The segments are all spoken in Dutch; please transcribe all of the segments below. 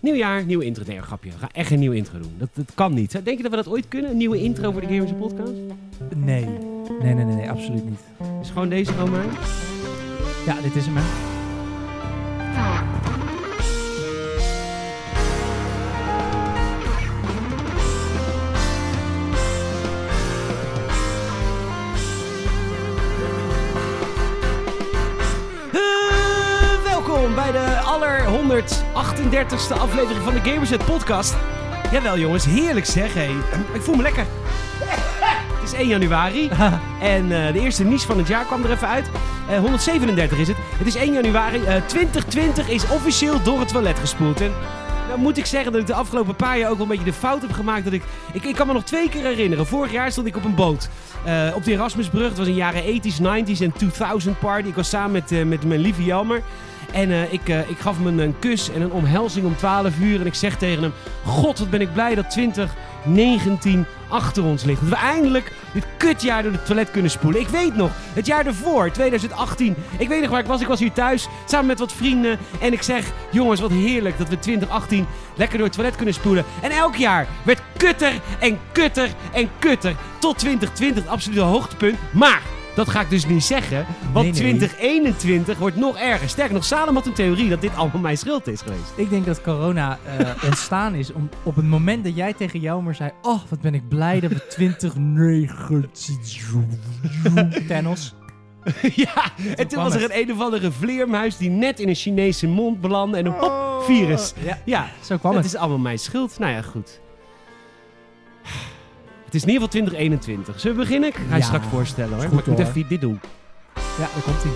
Nieuw jaar, nieuwe intro. Nee, grapje. We gaan echt een nieuwe intro doen. Dat, dat kan niet. Denk je dat we dat ooit kunnen? Een nieuwe intro voor de Gamers Podcast? Nee. Nee, nee, nee, nee, absoluut niet. Is gewoon deze gewoon maar? Ja, dit is hem. hè. 138ste aflevering van de Gamerset Podcast. Jawel jongens, heerlijk zeg. Hey. Ik voel me lekker. Het is 1 januari en eh, de eerste niche van het jaar kwam er even uit. Eh, 137 is het. Het is 1 januari. Eh, 2020 is officieel door het toilet gespoeld. En nou moet ik zeggen dat ik de afgelopen paar jaar ook wel een beetje de fout heb gemaakt. Dat ik, ik, ik kan me nog twee keer herinneren. Vorig jaar stond ik op een boot. eh, op de Erasmusbrug. Het was een jaren 80s, 90s en 2000 party. Ik was samen met, eh, met mijn lieve Jelmer. En eh, ik, eh, ik gaf hem een, kus en een omhelzing om 12 uur. En ik zeg tegen hem: God, wat ben ik blij dat 2019 achter ons ligt. Dat we eindelijk dit kutjaar door het toilet kunnen spoelen. Ik weet nog, het jaar ervoor, 2018. Ik weet nog waar ik was. Ik was hier thuis samen met wat vrienden. En ik zeg: Jongens, wat heerlijk dat we 2018 lekker door het toilet kunnen spoelen. En elk jaar werd kutter en kutter en kutter. Tot 2020, het absolute hoogtepunt. Maar. Dat ga ik dus niet zeggen, want Nee, nee. 2021 wordt nog erger. Sterker nog, Salem had een theorie dat dit allemaal mijn schuld is geweest. Ik denk dat corona eh, ontstaan is om, op het moment dat jij tegen jou maar zei... Oh, wat ben ik blij dat we 2019... Thanos. ja, en toen was er een een of andere vleermuis die net in een Chinese mond belandde en een hop, virus. Ja, Ja, zo kwam het het. is allemaal mijn schuld. Nou ja, goed. Het is in ieder geval 2021. Zullen we beginnen? Ik ga je Ja, straks voorstellen hoor. is maar goed, ik moet hoor. even dit doen. Ja, daar komt hij.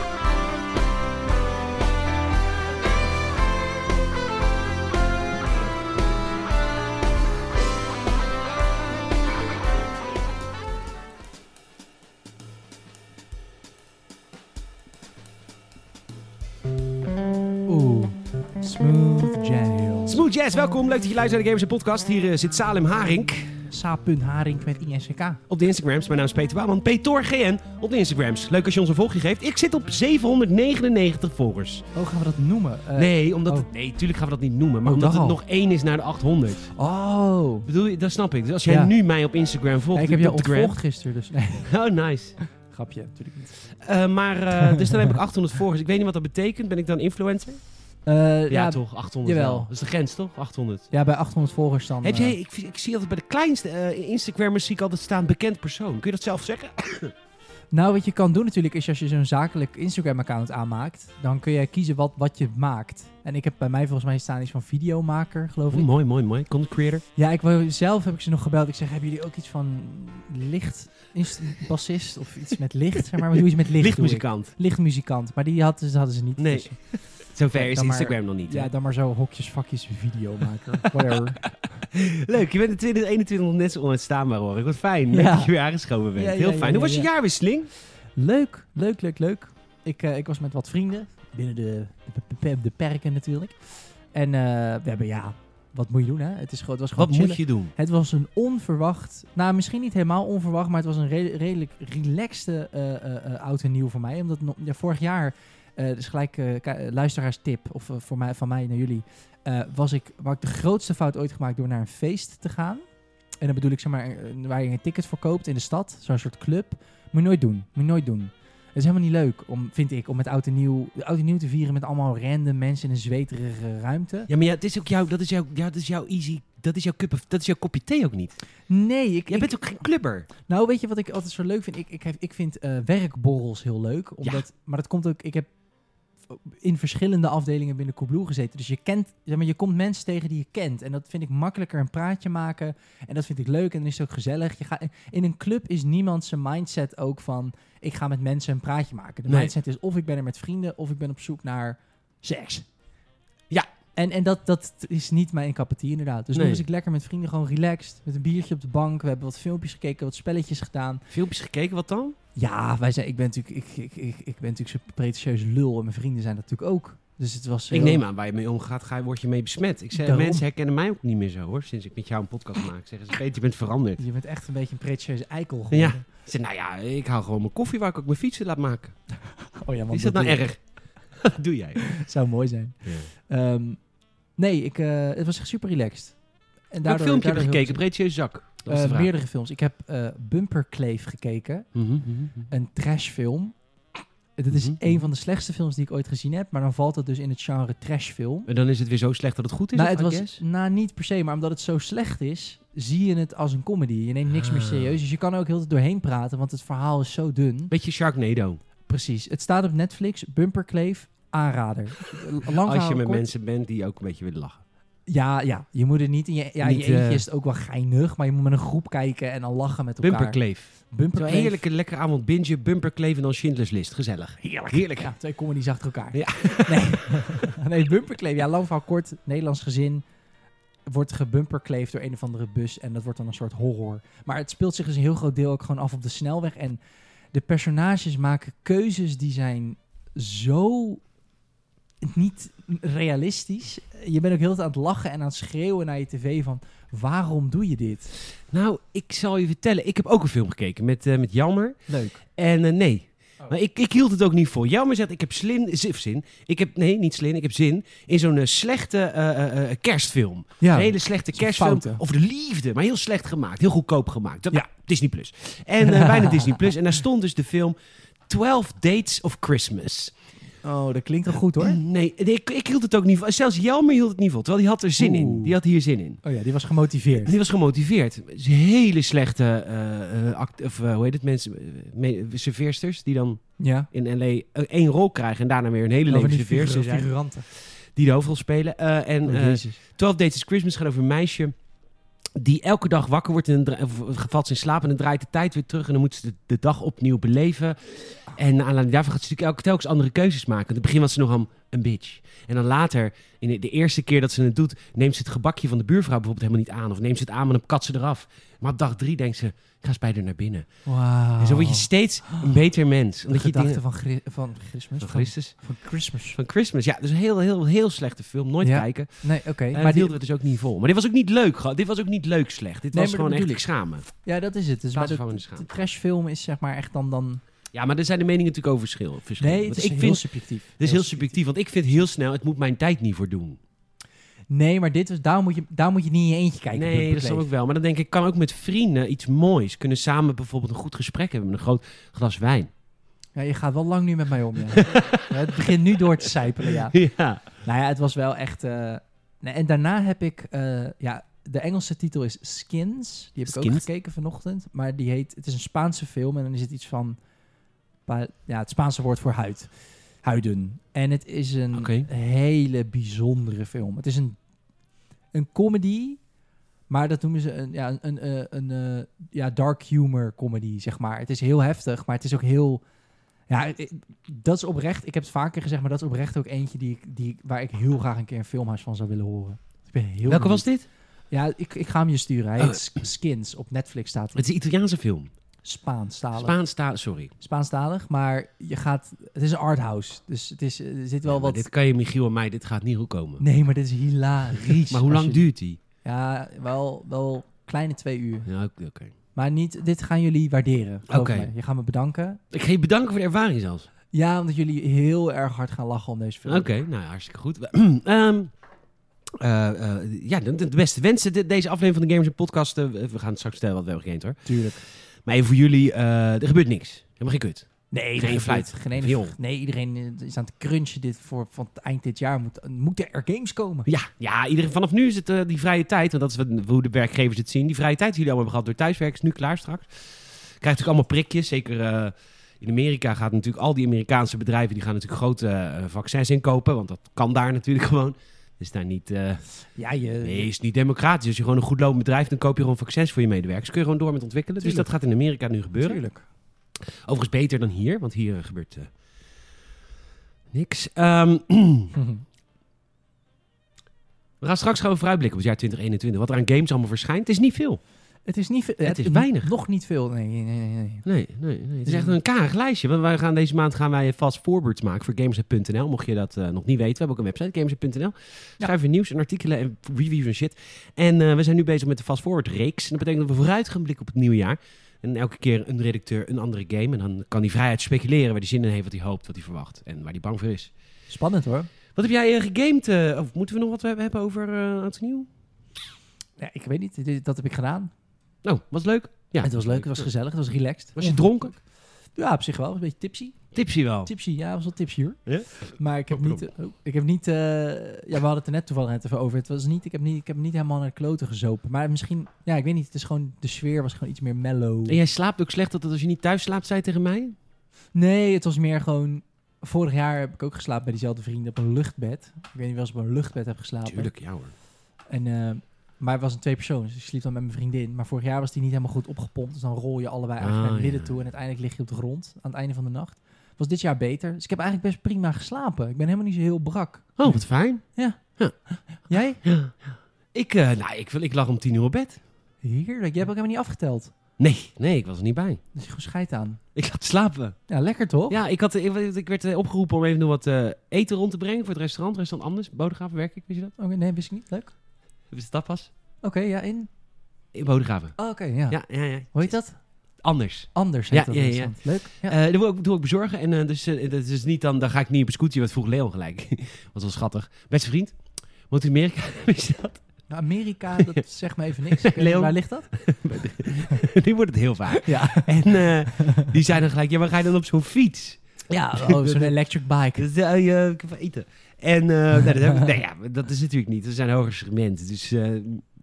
Oeh, smooth jazz. Smooth Jazz, welkom. Leuk dat je luistert naar de Gamers Podcast. Hier eh, zit Salem Haring Op de Instagrams. Mijn naam is Peter Bouwman. PetorGN op de Instagrams. Leuk als je ons een volgje geeft. Ik zit op 799 volgers. Oh, gaan we dat noemen? Eh, nee, omdat oh. het, nee, tuurlijk gaan we dat niet noemen. Maar Oh, omdat dat het al. nog één is naar de 800. Oh. Bedoel je, dat snap ik. Dus als jij Ja. nu mij op Instagram volgt, Ja, ik heb jou op de gram. ontvolgd gisteren, dus. Oh, nice. Grapje, natuurlijk niet. Eh, maar, eh, dus dan heb ik 800 volgers. Ik weet niet wat dat betekent. Ben ik dan influencer? Eh, Ja, ja, toch? 800 jawel. wel. Dat is de grens, toch? 800. ja, bij 800 volgers dan. Heb eh, jij, ik, ik zie altijd bij de kleinste eh Instagrammers zie ik altijd staan bekend persoon. Kun je dat zelf zeggen? Nou, wat je kan doen natuurlijk is als je zo'n zakelijk Instagram-account aanmaakt, dan kun je kiezen wat, wat je maakt. En ik heb bij mij volgens mij staan iets van videomaker, geloof Oh, ik. mooi, mooi, mooi. Content creator. Ja, ik zelf heb ik ze nog gebeld. Ik zeg, hebben jullie ook iets van licht, is- bassist of iets met licht? Zeg maar, wat doe je met licht? Lichtmuzikant. Lichtmuzikant, maar die hadden, ze- hadden ze niet. Nee. Zover is maar- Instagram nog niet. hè? ja, dan maar zo hokjes, vakjes, videomaker. Whatever. Leuk, je bent in 2021 nog net zo onuitstaanbaar hoor. Ik wat fijn. Ja. dat je weer aangeschoven bent. Ja, Heel fijn. Hoe was je ja. jaarwisseling? Leuk, leuk, leuk, leuk. Ik, eh, ik was met wat vrienden, binnen de, de, de, perken natuurlijk. En eh, we hebben, ja, wat moet je doen hè? Het, is, gewoon- het was gewoon Wat moet je doen? Het was een onverwacht, nou misschien niet helemaal onverwacht, maar het was een re- redelijk relaxte eh, oud en nieuw voor mij. Omdat ja, vorig jaar, dus gelijk eh, eh, luisteraarstip, of eh, voor mij, van mij naar jullie, eh, was ik, waar ik de grootste fout ooit gemaakt door naar een feest te gaan. En dan bedoel ik zeg maar, eh, waar je een ticket voor koopt in de stad, zo'n soort club. Moet je nooit doen, moet je nooit doen. Het is helemaal niet leuk, om, vind ik, om met oud en, nieuw, oud en nieuw te vieren met allemaal random mensen in een zweterige ruimte. Ja, maar ja, het is ook jouw, dat is jouw, ja, dat is jouw easy, dat is jouw cup of, dat is jouw kopje thee ook niet. Nee, ik, Jij ik, bent ook geen clubber. Nou, weet je wat ik altijd zo leuk vind? Ik, ik, heb, ik vind eh, werkborrels heel leuk. Omdat, Maar dat komt ook... Ik heb in verschillende afdelingen binnen Coolblue gezeten. Dus je kent... Zeg maar, je komt mensen tegen die je kent. En dat vind ik makkelijker een praatje maken. En dat vind ik leuk. En dan is het ook gezellig. Je gaat, in een club is niemand zijn mindset ook van... Ik ga met mensen een praatje maken. De Nee. mindset is of ik ben er met vrienden... Of ik ben op zoek naar seks. Ja. En, en dat, dat is niet mijn kapathie inderdaad. Dus Nee. nu was ik lekker met vrienden gewoon relaxed. Met een biertje op de bank. We hebben wat filmpjes gekeken, wat spelletjes gedaan. Filmpjes gekeken, wat dan? Ja, wij zijn, ik, ben natuurlijk, ik, ik, ik, ik ben natuurlijk zo'n pretentieus lul. En mijn vrienden zijn dat natuurlijk ook. Dus het was... Ik neem aan, waar je mee omgaat, ga, je- word je mee besmet. Ik zeg, Daarom. mensen herkennen mij ook niet meer zo hoor, sinds ik met jou een podcast maak. Zeggen ze, Peter, je bent veranderd. Je bent echt een beetje een pretentieuze eikel geworden. Ja. Ik zeg, nou ja, ik hou gewoon mijn koffie waar ik ook mijn fietsen laat maken. Oh ja, want Is dat nou erg? Doe jij? Zou mooi zijn. Ehm, Nee, ik, eh, het was echt super relaxed. En Welk filmpje heb je daardoor gekeken? Breedje zak. Eh, vraag. meerdere films. Ik heb eh Bumper Kleef gekeken. Mhm, mhm, mhm. Een trashfilm. Dit is Mhm. een van de slechtste films die ik ooit gezien heb. Maar dan valt het dus in het genre trashfilm. En dan is het weer zo slecht dat het goed is? Nou, het was, nou, niet per se, maar omdat het zo slecht is, zie je het als een comedy. Je neemt niks meer Ah. serieus. Dus je kan er ook heel de tijd doorheen praten, want het verhaal is zo dun. Beetje Sharknado. Precies. Het staat op Netflix. Bumper Kleef, aanrader. Lang Als je met kort. mensen bent die ook een beetje willen lachen. Ja, ja, je moet het niet in je, ja, Niet, je eentje eh, is het ook wel geinig, maar je moet met een groep kijken en dan lachen met elkaar. Bumperkleef. Bumper Zo'n heerlijke, lekkere avond bingen, Bumperkleef en dan Schindler's List. Gezellig. Heerlijk. Heerlijk. Ja, twee comedies achter elkaar. Ja. Nee, nee bumperkleef. Ja, lang verhaal kort. Nederlands gezin wordt gebumperkleefd door een of andere bus. En dat wordt dan een soort horror. Maar het speelt zich dus een heel groot deel ook gewoon af op de snelweg. En de personages maken keuzes die zijn zo niet realistisch. Je bent ook heel aan het lachen en aan het schreeuwen naar je tv van... Waarom doe je dit? Nou, ik zal je vertellen. Ik heb ook een film gekeken met, eh met Jammer. Leuk. En eh, nee. Oh. Maar ik, ik hield het ook niet voor. Jammer zegt, ik heb slin, zin, zin. Ik heb, nee, niet slin, ik heb zin in zo'n eh, slechte eh, eh, eh, kerstfilm. Ja, Een hele slechte kerstfilm over de liefde, maar heel slecht gemaakt. Heel goedkoop gemaakt. Dat, Ja. Disney Plus. En bijna Disney Plus. En daar stond dus de film 12 Dates of Christmas. Oh, dat klinkt wel goed hoor. Nee, ik, ik hield het ook niet voor. Zelfs Jelmer hield het niet voor. Terwijl die had er zin in. Die had hier zin in. Oh ja, die was gemotiveerd. Die was gemotiveerd. Hele slechte eh, eh, act, of, eh, hoe heet het, mensen, eh, me- serveersters die dan Ja. in LA eh, één rol krijgen en daarna weer een hele leven die serveerster figu- zijn. figuranten. Die de hoofdrol spelen. Eh, en Oh, eh, Jezus. 12 Dates is Christmas gaat over een meisje die elke dag wakker wordt en valt in slaap en dan draait de tijd weer terug en dan moet ze de, dag opnieuw beleven. En aanleiding daarvan gaat ze natuurlijk elke telkens andere keuzes maken. In het begin was ze nogal een bitch. En dan later, in de, de eerste keer dat ze het doet, neemt ze het gebakje van de buurvrouw bijvoorbeeld helemaal niet aan. Of neemt ze het aan, maar dan kat ze eraf. Maar op dag drie denkt ze, ik ga spijder naar binnen. Wauw. En zo word je steeds een beter mens. De Omdat je gedachte dingen... van, van Christmas. Van Christus. van Christmas. Van Christmas. Ja, dus een heel, heel, heel slechte film. Nooit Ja. kijken. Nee, oké. Maar die, hielden we dus ook niet vol. Maar dit was ook niet leuk. Dit was ook niet leuk slecht. Dit Nee, was gewoon echt bedoel schamen. ja, dat is het. Dus, maar de, de de, trashfilm is zeg maar echt dan... dan Ja, maar er zijn de meningen natuurlijk over verschil. nee, het is ik heel vind, subjectief. het is heel subjectief. Want ik vind heel snel, het moet mijn tijd niet voor doen. Nee, maar dit was, daar, moet je, daar moet je niet in je eentje kijken. nee, dat snap ik wel. Maar dan denk ik, ik kan ook met vrienden iets moois. Kunnen samen bijvoorbeeld een goed gesprek hebben met een groot glas wijn. Ja, je gaat wel lang nu met mij om, ja. Ja, het begint nu door te sijpelen, ja. Ja. Nou ja, het was wel echt... eh, nee, en daarna heb ik... eh, ja, de Engelse titel is Skins. Die heb ik ook gekeken vanochtend. Maar die heet... Het is een Spaanse film en dan is het iets van... Ja, het Spaanse woord voor huid. Huiden. En het is een hele bijzondere film. Het is een, een comedy... Maar dat noemen ze een, ja, een, een, eh, een, eh, ja, dark humor comedy, zeg maar. Het is heel heftig, maar het is ook heel... Ja, eh, dat is oprecht. Ik heb het vaker gezegd, maar dat is oprecht ook eentje die, ik- die, waar ik heel graag een keer een filmhuis van zou willen horen. Ik ben heel Welke was dit? Ja, ik, ik ga hem je sturen. Hij Oh. Skins. Op Netflix staat Het is een Italiaanse film. Spaanstalig. Spaans taal, sorry. Spaanstalig, maar je gaat... Het is een arthouse, dus het is, er zit wel Ja, wat... Dit kan je Michiel en mij, dit gaat niet goed komen. Nee, maar dit is hilarisch. Maar hoe lang je- duurt die? Ja, wel, wel kleine twee uur. Ja, oké. Maar niet, dit gaan jullie waarderen. Oké. Je gaat me bedanken. Ik ga je bedanken voor de ervaring zelfs. Ja, omdat jullie heel erg hard gaan lachen om deze film. Oké, nou hartstikke goed. Ehm, eh, eh, ja, de, de beste wensen. De- deze aflevering van de Gamers Podcast. eh, we gaan straks vertellen wat we hebben gegamed hoor. Tuurlijk. Maar even voor jullie, eh, er gebeurt niks. Helemaal geen kut. Nee, Geen fluit. Geen ene- nee, iedereen eh, is aan het crunchen dit voor van het eind dit jaar. Moet, moeten er games komen? Ja, ja iedereen, vanaf nu is het eh, die vrije tijd. Want dat is wat, hoe de werkgevers het zien. Die vrije tijd die jullie allemaal hebben gehad door thuiswerk is nu klaar straks. Krijgt natuurlijk allemaal prikjes. Zeker in Amerika gaat natuurlijk al die Amerikaanse bedrijven... die gaan natuurlijk grote vaccins inkopen. Want dat kan daar natuurlijk gewoon. Is daar niet... eh, Ja, je... Nee, is niet democratisch. Als je gewoon een goed lopend bedrijf, dan koop je gewoon vaccins voor je medewerkers. Kun je gewoon door met ontwikkelen. Dus dat gaat in Amerika nu gebeuren. Tuurlijk. Overigens beter dan hier, want hier eh, gebeurt eh, niks. Ehm, we gaan straks gewoon vooruitblikken op het jaar 2021. Wat er aan games allemaal verschijnt. Het is niet veel. Het is niet veel. Het is weinig. Nog niet veel. Nee, nee, nee. nee. Nee, nee, nee. Het is echt een karig lijstje. Want wij gaan deze maand gaan wij fast forwards maken voor gamers.nl. Mocht je dat eh, nog niet weten. We hebben ook een website, gamers.nl. Schrijven we nieuws en artikelen en reviews en shit. En eh, we zijn nu bezig met de fast forward reeks. En dat betekent dat we vooruit gaan blikken op het nieuwe jaar. En elke keer een redacteur een andere game. En dan kan hij vrijheid speculeren waar hij zin in heeft, wat hij hoopt, wat hij verwacht. En waar hij bang voor is. Spannend hoor. Wat heb jij eh, gegamed? of moeten we nog wat hebben over uh, oud en nieuw? Ja, ik weet niet. Dat heb ik gedaan. Oh, was leuk? Ja. het was leuk, het was gezellig, het was relaxed. Was je dronken? Ja, op zich wel. Een beetje tipsy. Tipsy wel. Tipsy, ja, was wel tipsy hoor. Ja? Maar ik heb niet... oh, ik heb niet... eh, ja, we hadden het er net toevallig net even over. Het was niet... Ik heb niet, ik heb niet helemaal naar de kloten gezopen. Maar misschien... Ja, ik weet niet. Het is gewoon... De sfeer was gewoon iets meer mellow. En jij slaapt ook slecht dat als je niet thuis slaapt, zei je tegen mij? Nee, het was meer gewoon... Vorig jaar heb ik ook geslapen bij diezelfde vrienden op een luchtbed. Ik weet niet wel eens op een luchtbed heb geslapen. Tuurlijk, ja hoor. En, eh, maar het was een twee persoon, dus ik sliep dan met mijn vriendin. Maar vorig jaar was die niet helemaal goed opgepompt. Dus dan rol je allebei eigenlijk Ah, naar midden ja. toe. En uiteindelijk lig je op de grond aan het einde van de nacht. Was dit jaar beter. Dus ik heb eigenlijk best prima geslapen. Ik ben helemaal niet zo heel brak. Oh, wat fijn. Jij? Ja. Ik, eh, nou, ik, ik lag om tien uur op bed. Heerlijk. Jij hebt ook helemaal niet afgeteld. Nee, nee, ik was er niet bij. Dus je gewoon scheid aan. Ik lag te slapen. Ja, lekker toch? Ja, ik, had, ik, ik werd eh, opgeroepen om even nog wat eh, eten rond te brengen voor het restaurant. Restaurant Anders, Bodegraven werk ik, weet je dat? Oké, nee, wist ik niet. Leuk. Is het tapas? Oké, ja, in. In Bodegraven. Oh, Oké, ja. Ja, ja, ja. Hoe heet dat? Anders. Anders Ja, heet dat ja, ja. Leuk. Ja. Eh dat wil ik, doe ik bezorgen. En eh, dus, eh, dat is niet dan, dan ga ik niet op een scootertje, wat vroeg Leon gelijk. was wel schattig. Beste vriend, moet Amerika, wist je dat? Nou, Amerika, dat zegt me even niks. Leon? Waar ligt dat? die wordt het heel vaak. Ja. En eh, die zei dan gelijk, ja, waar ga je dan op zo'n fiets? Ja, oh, zo'n electric bike. Dat heb wel eten. En eh, nee, dat, heb ik, nee, ja, dat is natuurlijk niet. Er zijn hoger segmenten. Dus, eh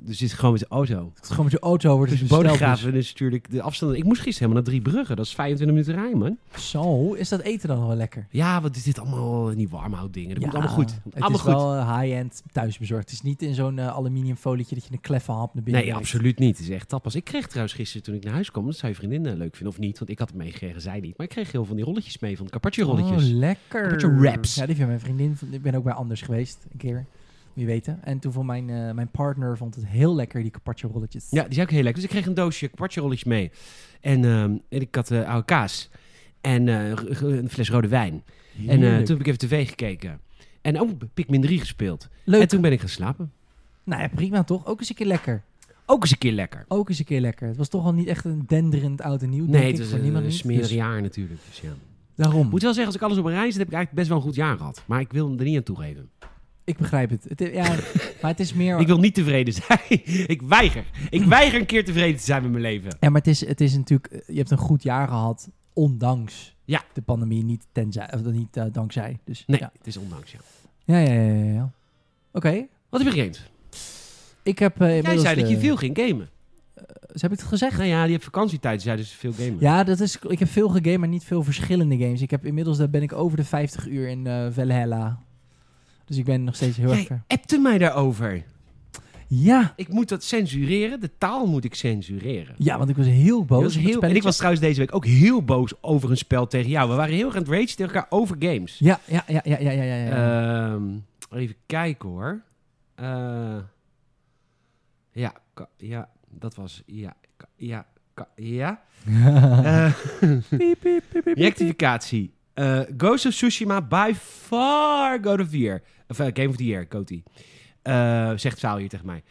dus het is gewoon met de auto. Het is gewoon met je auto wordt Dus het. Bodegraven is natuurlijk de afstand. Ik moest gisteren helemaal naar drie bruggen. Dat is 25 minuten rijden, man. Zo, is dat eten dan wel lekker? Ja, want is dit allemaal niet warmhoud dingen. Dat Ja, moet allemaal goed. Het allemaal is goed. wel eh, high-end thuisbezorgd. Het is niet in zo'n eh, aluminiumfolietje dat je een kleffe hap naar binnen Nee, absoluut niet. Het is echt tapas. Ik kreeg trouwens gisteren toen ik naar huis kwam, dat zou je vriendin eh, leuk vinden of niet, want ik had het meegekregen, zij niet. Maar ik kreeg heel veel van die rolletjes mee, van de carpaccio rolletjes. Oh, lekker. Carpaccio wraps. Ja, die van mijn vriendin. Ik ben ook bij Anders geweest, een keer. Wie weten. En toen vond mijn, eh, mijn partner vond het heel lekker, die carpaccio rolletjes. Ja, die zijn ook heel lekker. Dus ik kreeg een doosje carpaccio rolletjes mee. En, ehm, en ik had eh oude kaas. En eh, een fles rode wijn. En eh, toen heb ik even tv gekeken. En ook Pikmin 3 gespeeld. Leuk. En toen ben ik gaan slapen. Nou ja, prima toch? Ook eens een keer lekker. Ook eens een keer lekker. Ook eens een keer lekker. Het was toch al niet echt een denderend oud en nieuw, Nee, denk het ik, voor een, een smerig Dus jaar natuurlijk. Dus ja. daarom. Ik moet wel zeggen, als ik alles op een rij zet, heb ik eigenlijk best wel een goed jaar gehad. Maar ik wil er niet aan toegeven. Ik begrijp het. het ja, maar het is meer... Ik wil niet tevreden zijn. ik weiger. Ik weiger een keer tevreden te zijn met mijn leven. Ja, maar het is, het is natuurlijk... eh, Je hebt een goed jaar gehad, ondanks Ja. de pandemie. Niet, tenzij, of niet eh, dankzij. Dus, Nee, Ja, het is ondanks, ja. ja, ja, ja. ja, ja. Oké. Wat heb je gegamed? Ik heb eh Jij zei dat je veel ging gamen. Dus heb ik het gezegd? Nou ja, die hebt vakantietijd, zei dus veel gamen. Ja, dat is, ik heb veel gegamed, maar niet veel verschillende games. Ik heb inmiddels daar ben ik over de 50 uur in Valhalla. Dus ik ben nog steeds heel erg ver. appte mij daarover. Ja. Ik moet dat censureren. De taal moet ik censureren. ja, want ik was heel boos. Was heel, en ik was trouwens deze week ook heel boos over een spel tegen jou. We waren heel erg aan het rage tegen elkaar over games. Ja, ja, ja, ja, ja, ja, ja. ja. Ehm, even kijken hoor. Eh, ja, ja, dat was. Ja, ja, ja. Eh, Piep, piep. Rectificatie. Eh Ghost of Tsushima by far God of the Year. Of eh, Game of the Year, Coty. Eh, zegt Saal hier tegen mij.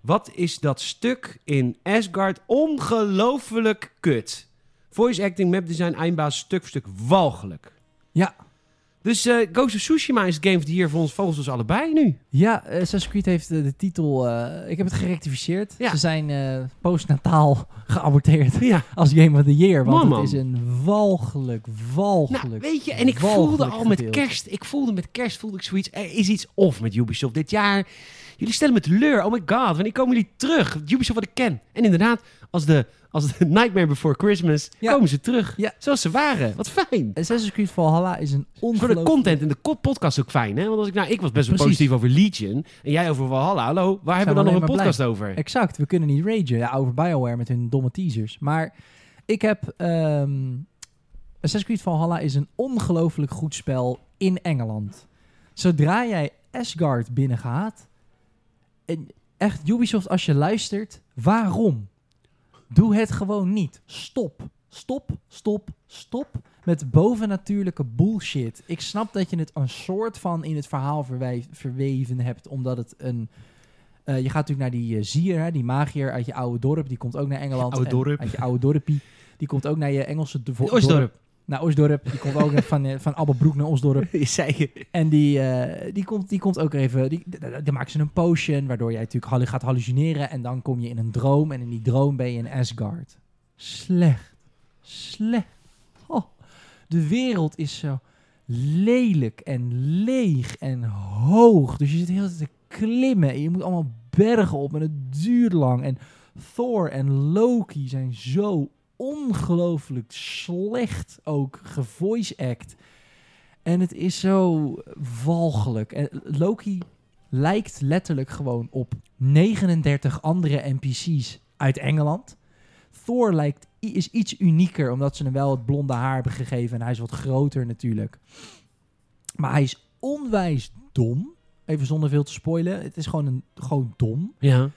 Wat is dat stuk in Asgard ongelooflijk kut. Voice acting, map design, eindbaas, stuk voor stuk walgelijk. Ja. Dus eh Ghost of Tsushima is Game of the Year voor ons, volgens ons allebei nu. Ja, Assassin's Creed heeft eh, de titel... ik heb het gerectificeerd. Ja. Ze zijn postnataal geaborteerd Ja. als Game of the Year. Want Man, man. het is een walgelijk, walgelijk... Nou, weet je, en ik voelde al met kerst, ik voelde met kerst, voelde ik zoiets, er is iets off met Ubisoft dit jaar. Jullie stellen me teleur, oh my god, wanneer komen jullie terug? Ubisoft wat ik ken. En inderdaad, als de, als de Nightmare Before Christmas, Ja. komen ze terug. Ja. Zoals ze waren, wat fijn. Assassin's Creed Valhalla is een Voor ongelooflijk... de content en de podcast ook fijn, hè? Want als ik, nou, ik was best wel positief over Legion en jij over Valhalla. Hallo, waar hebben we dan nog een podcast over? Exact, we kunnen niet ragen ja, over BioWare met hun domme teasers. Maar ik heb... ehm Assassin's Creed Valhalla is een ongelooflijk goed spel in Engeland. Zodra jij Asgard binnengaat... En echt, Ubisoft, als je luistert, waarom? Doe het gewoon niet. Stop. Stop, stop, stop met bovennatuurlijke bullshit. Ik snap dat je het een soort van in het verhaal verweven hebt, omdat het een... eh, je gaat natuurlijk naar die uh, zier, hè, die magier uit je oude dorp. Die komt ook naar Engeland. Oude dorp. Uit je oude dorpie. Die komt ook naar je Engelse do- Oostdorp. Naar Osdorp. Die komt ook van, eh, van Abbelbroek naar Osdorp. En die, eh, die, komt, die komt ook even... Die, dan maken ze een potion, waardoor jij natuurlijk gaat hallucineren. En dan kom je in een droom. En in die droom ben je in Asgard. Slecht. Slecht. Oh. De wereld is zo lelijk en leeg en hoog. Dus je zit heel te klimmen. En je moet allemaal bergen op. En het duurt lang. En Thor en Loki zijn zo ongelooflijk slecht ook gevoice act. En het is zo walgelijk. En Loki lijkt letterlijk gewoon op 39 andere NPC's uit Engeland. Thor lijkt, is iets unieker, omdat ze hem wel het blonde haar hebben gegeven. En hij is wat groter natuurlijk. Maar hij is onwijs dom. Even zonder veel te spoilen. Het is gewoon, een, gewoon dom. Ja.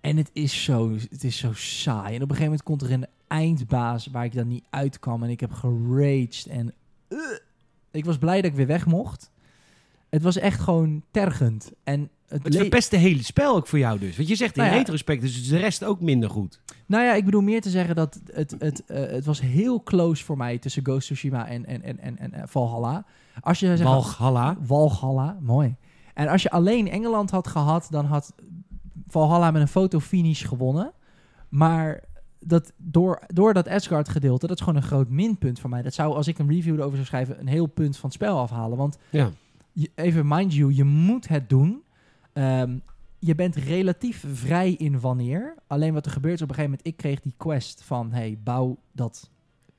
En het is, zo, het is zo saai. En op een gegeven moment komt er een eindbaas waar ik dan niet uit kwam. En ik heb geraged. En uh, ik was blij dat ik weer weg mocht. Het was echt gewoon tergend. En het, Het verpest de hele spel ook voor jou dus. Want je zegt in Nou ja. retrospect, dus is de rest ook minder goed. Nou ja, ik bedoel meer te zeggen dat het, het, eh, het was heel close voor mij tussen Ghost Tsushima en, en, en, en, en eh, Valhalla. Als je zegt, Valhalla. Walhalla, mooi. En als je alleen Engeland had gehad, dan had Valhalla met een fotofinish gewonnen. Maar dat, door, door dat Asgard gedeelte, dat is gewoon een groot minpunt voor mij. Dat zou, als ik een review erover zou schrijven, een heel punt van het spel afhalen. Want Ja. je, even mind you, je moet het doen. Ehm, je bent relatief vrij in wanneer. Alleen wat er gebeurt is op een gegeven moment, ik kreeg die quest van, hey, bouw dat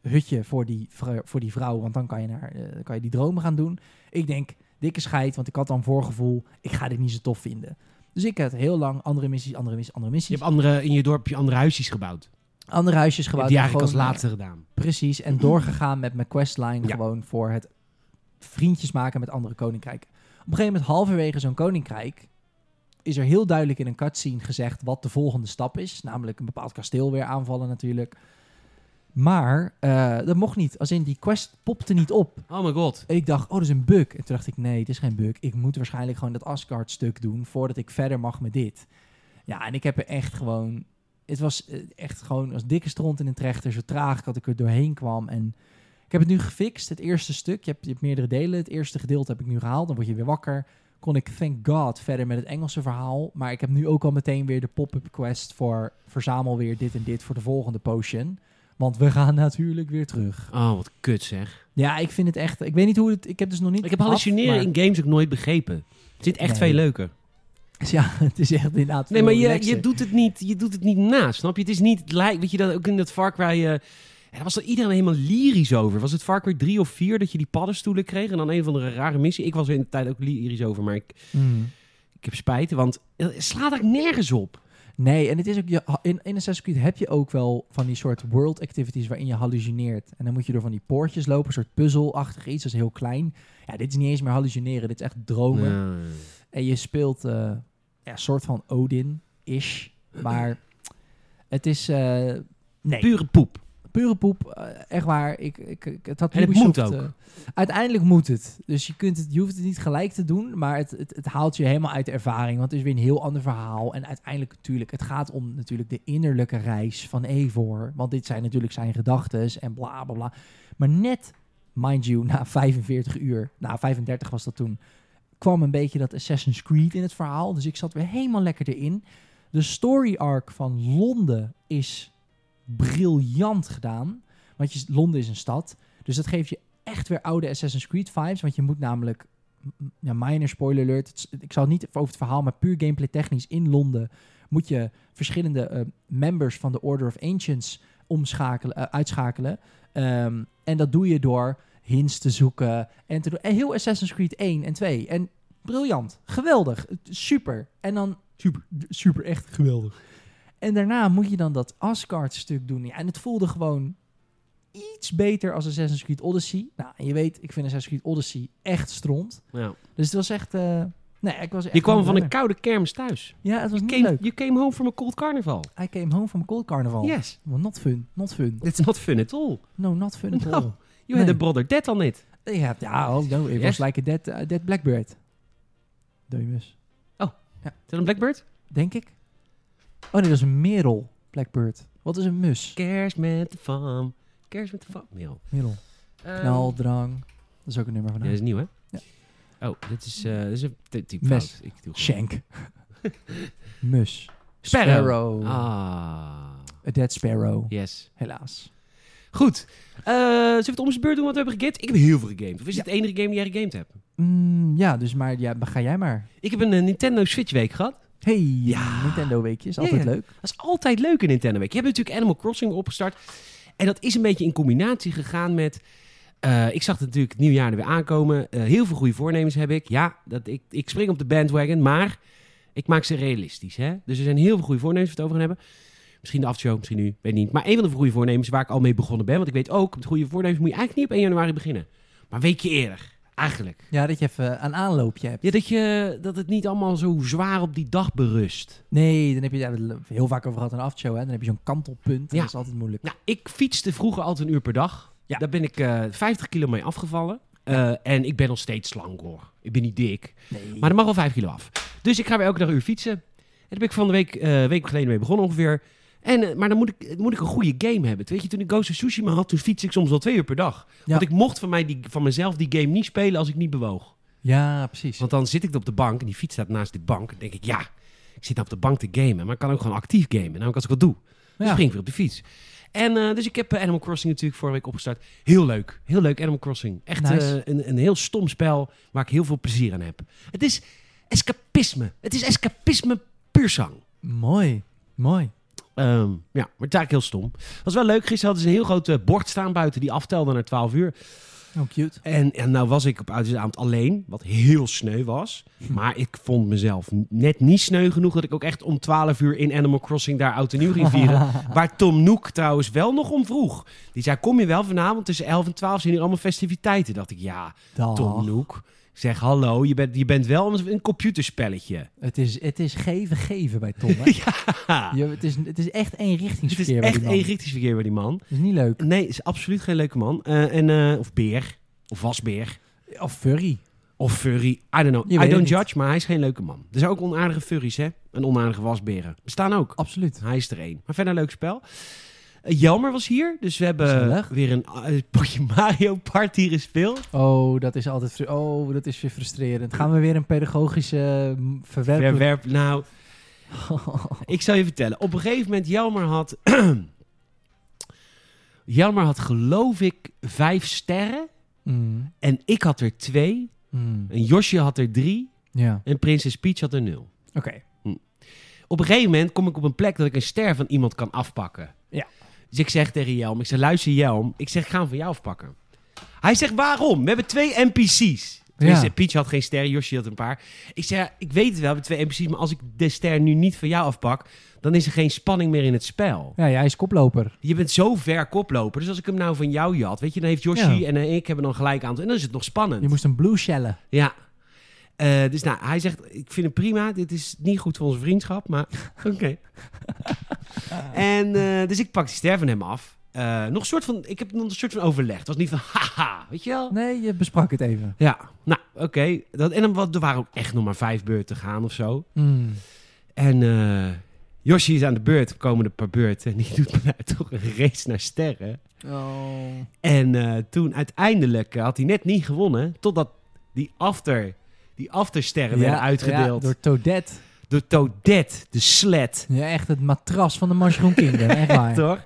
hutje voor die, vrou- voor die vrouw, want dan kan je, naar, eh, kan je die dromen gaan doen. Ik denk, dikke scheid, want ik had dan voorgevoel, ik ga dit niet zo tof vinden. Dus ik heb heel lang andere missies, andere missies, andere Je missies. hebt andere, in je dorp je andere huisjes gebouwd. Andere huisjes gebouwd. die en eigenlijk als gewoon, laatste gedaan. eh, Precies, en doorgegaan met mijn questline Ja. gewoon voor het vriendjes maken met andere koninkrijken. Op een gegeven moment, halverwege zo'n koninkrijk, is er heel duidelijk in een cutscene gezegd wat de volgende stap is. Namelijk een bepaald kasteel weer aanvallen natuurlijk. Maar eh, dat mocht niet. Als in die quest popte niet op. Oh my god. En ik dacht, oh, dat is een bug. En toen dacht ik, nee, het is geen bug. Ik moet waarschijnlijk gewoon dat Asgard-stuk doen voordat ik verder mag met dit. Ja, en ik heb er echt gewoon... Het was eh, echt gewoon als dikke stront in een trechter. Zo traag dat ik er doorheen kwam. En ik heb het nu gefixt, het eerste stuk. Je hebt, je hebt meerdere delen. Het eerste gedeelte heb ik nu gehaald. Dan word je weer wakker. Kon ik, thank God, verder met het Engelse verhaal. Maar ik heb nu ook al meteen weer de pop-up quest voor... verzamel weer dit en dit voor de volgende potion. Want we gaan natuurlijk weer terug. Oh, wat kut zeg. Ja, ik vind het echt... Ik weet niet hoe het... Ik heb dus nog niet... Ik heb hallucineren maar- in games ook nooit begrepen. Zit echt Nee. veel leuker. Ja, het is echt inderdaad Nee, maar je, je, doet het niet, je doet het niet na, snap je? Het is niet, lijkt, weet je, dat ook in dat Far Cry... eh, ja, daar was er iedereen helemaal lyrisch over. Was het Far Cry 3 of 4 dat je die paddenstoelen kreeg en dan een van de rare missie? Ik was er in de tijd ook lyrisch over, maar ik, Mm. ik heb spijt, want het slaat er nergens op. Nee, en het is ook... Je, in, in Assassin's Creed heb je ook wel van die soort world activities waarin je hallucineert. En dan moet je door van die poortjes lopen, een soort puzzelachtig iets. Dat is heel klein. Ja, dit is niet eens meer hallucineren. Dit is echt dromen. En je speelt eh, ja, een soort van Odin-ish. Maar het is... eh, nee, Pure poep. pure poep. eh, echt waar. Ik, ik, ik, het had En het Ubisoft, moet ook. eh, uiteindelijk moet het. Dus je, kunt het, je hoeft het niet gelijk te doen. Maar het, het, het haalt je helemaal uit de ervaring. Want het is weer een heel ander verhaal. En uiteindelijk natuurlijk... Het gaat om natuurlijk de innerlijke reis van Eivor. Want dit zijn natuurlijk zijn gedachten en bla bla bla. Maar net, mind you, na 45 uur... Nou, 35 was dat toen... kwam een beetje dat Assassin's Creed in het verhaal. Dus ik zat weer helemaal lekker erin. De story arc van Londen is briljant gedaan. Want je, Londen is een stad. Dus dat geeft je echt weer oude Assassin's Creed vibes. Want je moet namelijk... Ja, minor spoiler alert. ik zal niet over het verhaal, maar puur gameplay technisch in Londen... moet je verschillende eh, members van de Order of Ancients omschakelen, eh, uitschakelen. Ehm, en dat doe je door hints te zoeken. En, te doen. en heel Assassin's Creed 1 en 2. En briljant. Geweldig. Super. En dan... Super. Super, echt geweldig. En daarna moet je dan dat Asgard-stuk doen. Ja, en het voelde gewoon iets beter als Assassin's Creed Odyssey. Nou, en je weet, ik vind Assassin's Creed Odyssey echt stront. Ja. Dus het was echt... eh, nee, ik was echt Je kwam van een koude kermis thuis. Ja, het was Je niet came, leuk. you came home from a cold carnival. I came home from Cold Carnival. Yes. Well, not fun. Not fun. It's not fun at all. No, not fun at No. all. You had a brother dead on it. Ja, ja oh, no, it Yes. was like a dead, uh, dead blackbird. Dode mus. Is dat een blackbird? Denk ik. Oh nee, dat is een merel. Blackbird. Wat is een mus? Kers met de farm. Kers met de farm. Merel. Merel. Ehm, Knaldrang. Dat is ook een nummer van Ja, dat is nieuw, hè? Ja. Oh, dit is, eh dit is een ty- type Mes. fout. Ik doe Shank. Mus. Sparrow. Sparrow. Ah, A Dead Sparrow. yes. Helaas. Goed. Eh zullen we het om zijn beurt doen wat we hebben gegamed? Ik heb heel veel gegamed. Of is het de enige game die jij gegamed hebt? Mm, ja, dus maar ja, ga jij maar. Ik heb een eh, Nintendo Switch week gehad. Hey, Ja. Nintendo weekjes. Ja, Altijd ja. leuk. Dat is altijd leuk in Nintendo Week. Je hebt natuurlijk Animal Crossing opgestart. En dat is een beetje in combinatie gegaan met... eh, ik zag het natuurlijk het nieuwjaar er weer aankomen. Heel veel goede voornemens heb ik. Ja, dat, ik, ik spring op de bandwagon, maar ik maak ze realistisch. Hè? Dus er zijn heel veel goede voornemens we het over gaan hebben. Misschien de aftershow, misschien nu, weet niet. Maar een van de goede voornemens waar ik al mee begonnen ben... want ik weet ook, met goede voornemens moet je eigenlijk niet op 1 januari beginnen. Maar een weekje eerder, eigenlijk. Ja, dat je even een aanloopje hebt. Ja, dat, je, dat het niet allemaal zo zwaar op die dag berust. Nee, dan heb je het heel vaak over gehad in een aftershow. Hè? Dan heb je zo'n kantelpunt. Ja. Dat is altijd moeilijk. Nou, ik fietste vroeger altijd een uur per dag. Ja. Daar ben ik eh 50 kilo mee afgevallen. Eh, en ik ben nog steeds slank hoor. Ik ben niet dik. Nee. Maar er mag wel 5 kilo af. Dus ik ga weer elke dag een uur fietsen. En daar ben ik van de week, eh week geleden mee begonnen ongeveer. En, eh, maar dan moet ik, moet ik een goede game hebben. Weet je, toen ik Ghost of Tsushima had, toen fiets ik soms wel twee uur per dag. Ja. Want ik mocht van, mij die, van mezelf die game niet spelen als ik niet bewoog. Ja, precies. Want dan zit ik op de bank en die fiets staat naast de bank. En denk ik, ja, ik zit nou op de bank te gamen. Maar ik kan ook gewoon actief gamen. Namelijk als ik wat doe. Dan Ja. spring ik weer op de fiets. En eh, dus ik heb eh, Animal Crossing natuurlijk vorige week opgestart. Heel leuk. Heel leuk Animal Crossing. Echt Nice. een, een heel stom spel waar ik heel veel plezier aan heb. Het is escapisme. Het is escapisme puur zang. Mooi. Mooi. Ehm, ja, maar het is eigenlijk heel stom. was wel leuk. Gisteren hadden ze een heel groot eh, bord staan buiten die aftelde naar 12 uur. Oh, cute. En, en nou was ik op oudejaarsavond alleen, wat heel sneu was. Maar ik vond mezelf net niet sneu genoeg dat ik ook echt om 12 uur in Animal Crossing daar oud en nieuw ging vieren. Waar Tom Nook trouwens wel nog om vroeg. Die zei, kom je wel vanavond tussen 11 en 12 zijn hier allemaal festiviteiten. Dacht ik, ja, Dag. Tom Nook. Zeg, hallo, je bent, je bent wel een computerspelletje. Het is, het is geven, geven bij Tom. Hè? Ja, Je, het, is, het is echt het eenrichtingsverkeer is bij echt eenrichtingsverkeer bij die man. Dat is niet leuk. Nee, is absoluut geen leuke man. Eh, en, eh, of beer, of wasbeer. Of furry. Of furry. I don't know. Je I don't het niet. judge, maar hij is geen leuke man. Er zijn ook onaardige furries, hè? En onaardige wasberen. Bestaan ook. Absoluut. Hij is er één. Maar verder een leuk spel. Eh, Jelmer was hier, dus we hebben weer een eh, potje Mario Party gespeeld. Oh, dat is altijd... Oh, dat is weer frustrerend. Gaan we weer een pedagogische mm. Verwerp, nou, ik zal je vertellen. Op een gegeven moment, Jelmer had... Jelmer had geloof ik vijf sterren. Mm, En ik had er twee. mm. En Josje had er drie. Ja, En Prinses Peach had er nul. oké. Op een gegeven moment kom ik op een plek dat ik een ster van iemand kan afpakken. Ja. Dus ik zeg tegen Jelm, ik zeg luister Jelm, ik zeg ik ga hem van jou afpakken. Hij zegt waarom? We hebben twee NPC's. Ja. Peach had geen ster, Yoshi had een paar. Ik zeg, ik weet het wel, we hebben twee NPC's, maar als ik de ster nu niet van jou afpak, dan is er geen spanning meer in het spel. Ja, jij is koploper. Je bent zo ver koploper, dus als ik hem nou van jou jat, weet je, dan heeft Yoshi Ja. en ik hebben dan gelijk aantal en dan is het nog spannend. Je moest een blue shellen. Ja. Eh, dus nou, hij zegt, ik vind het prima. Dit is niet goed voor onze vriendschap, maar oké. en eh, dus ik pak die ster van hem af. Eh, nog een soort van, ik heb nog een soort van overleg. Het was niet van, haha, weet je wel? Nee, je besprak het even. Ja, nou, oké. Dat En dan, er waren ook echt nog maar vijf beurten gaan of zo. Mm. En eh Yoshi is aan de beurt, er komen een paar beurten. En die doet nou toch een race naar sterren. Oh. En toen uiteindelijk had hij net niet gewonnen, totdat die after, die aftersterren werden uitgedeeld. door Toadette. Door Toadette, de sled. Ja, echt het matras van de Mushroom Kingdom. Echt waar. Toch?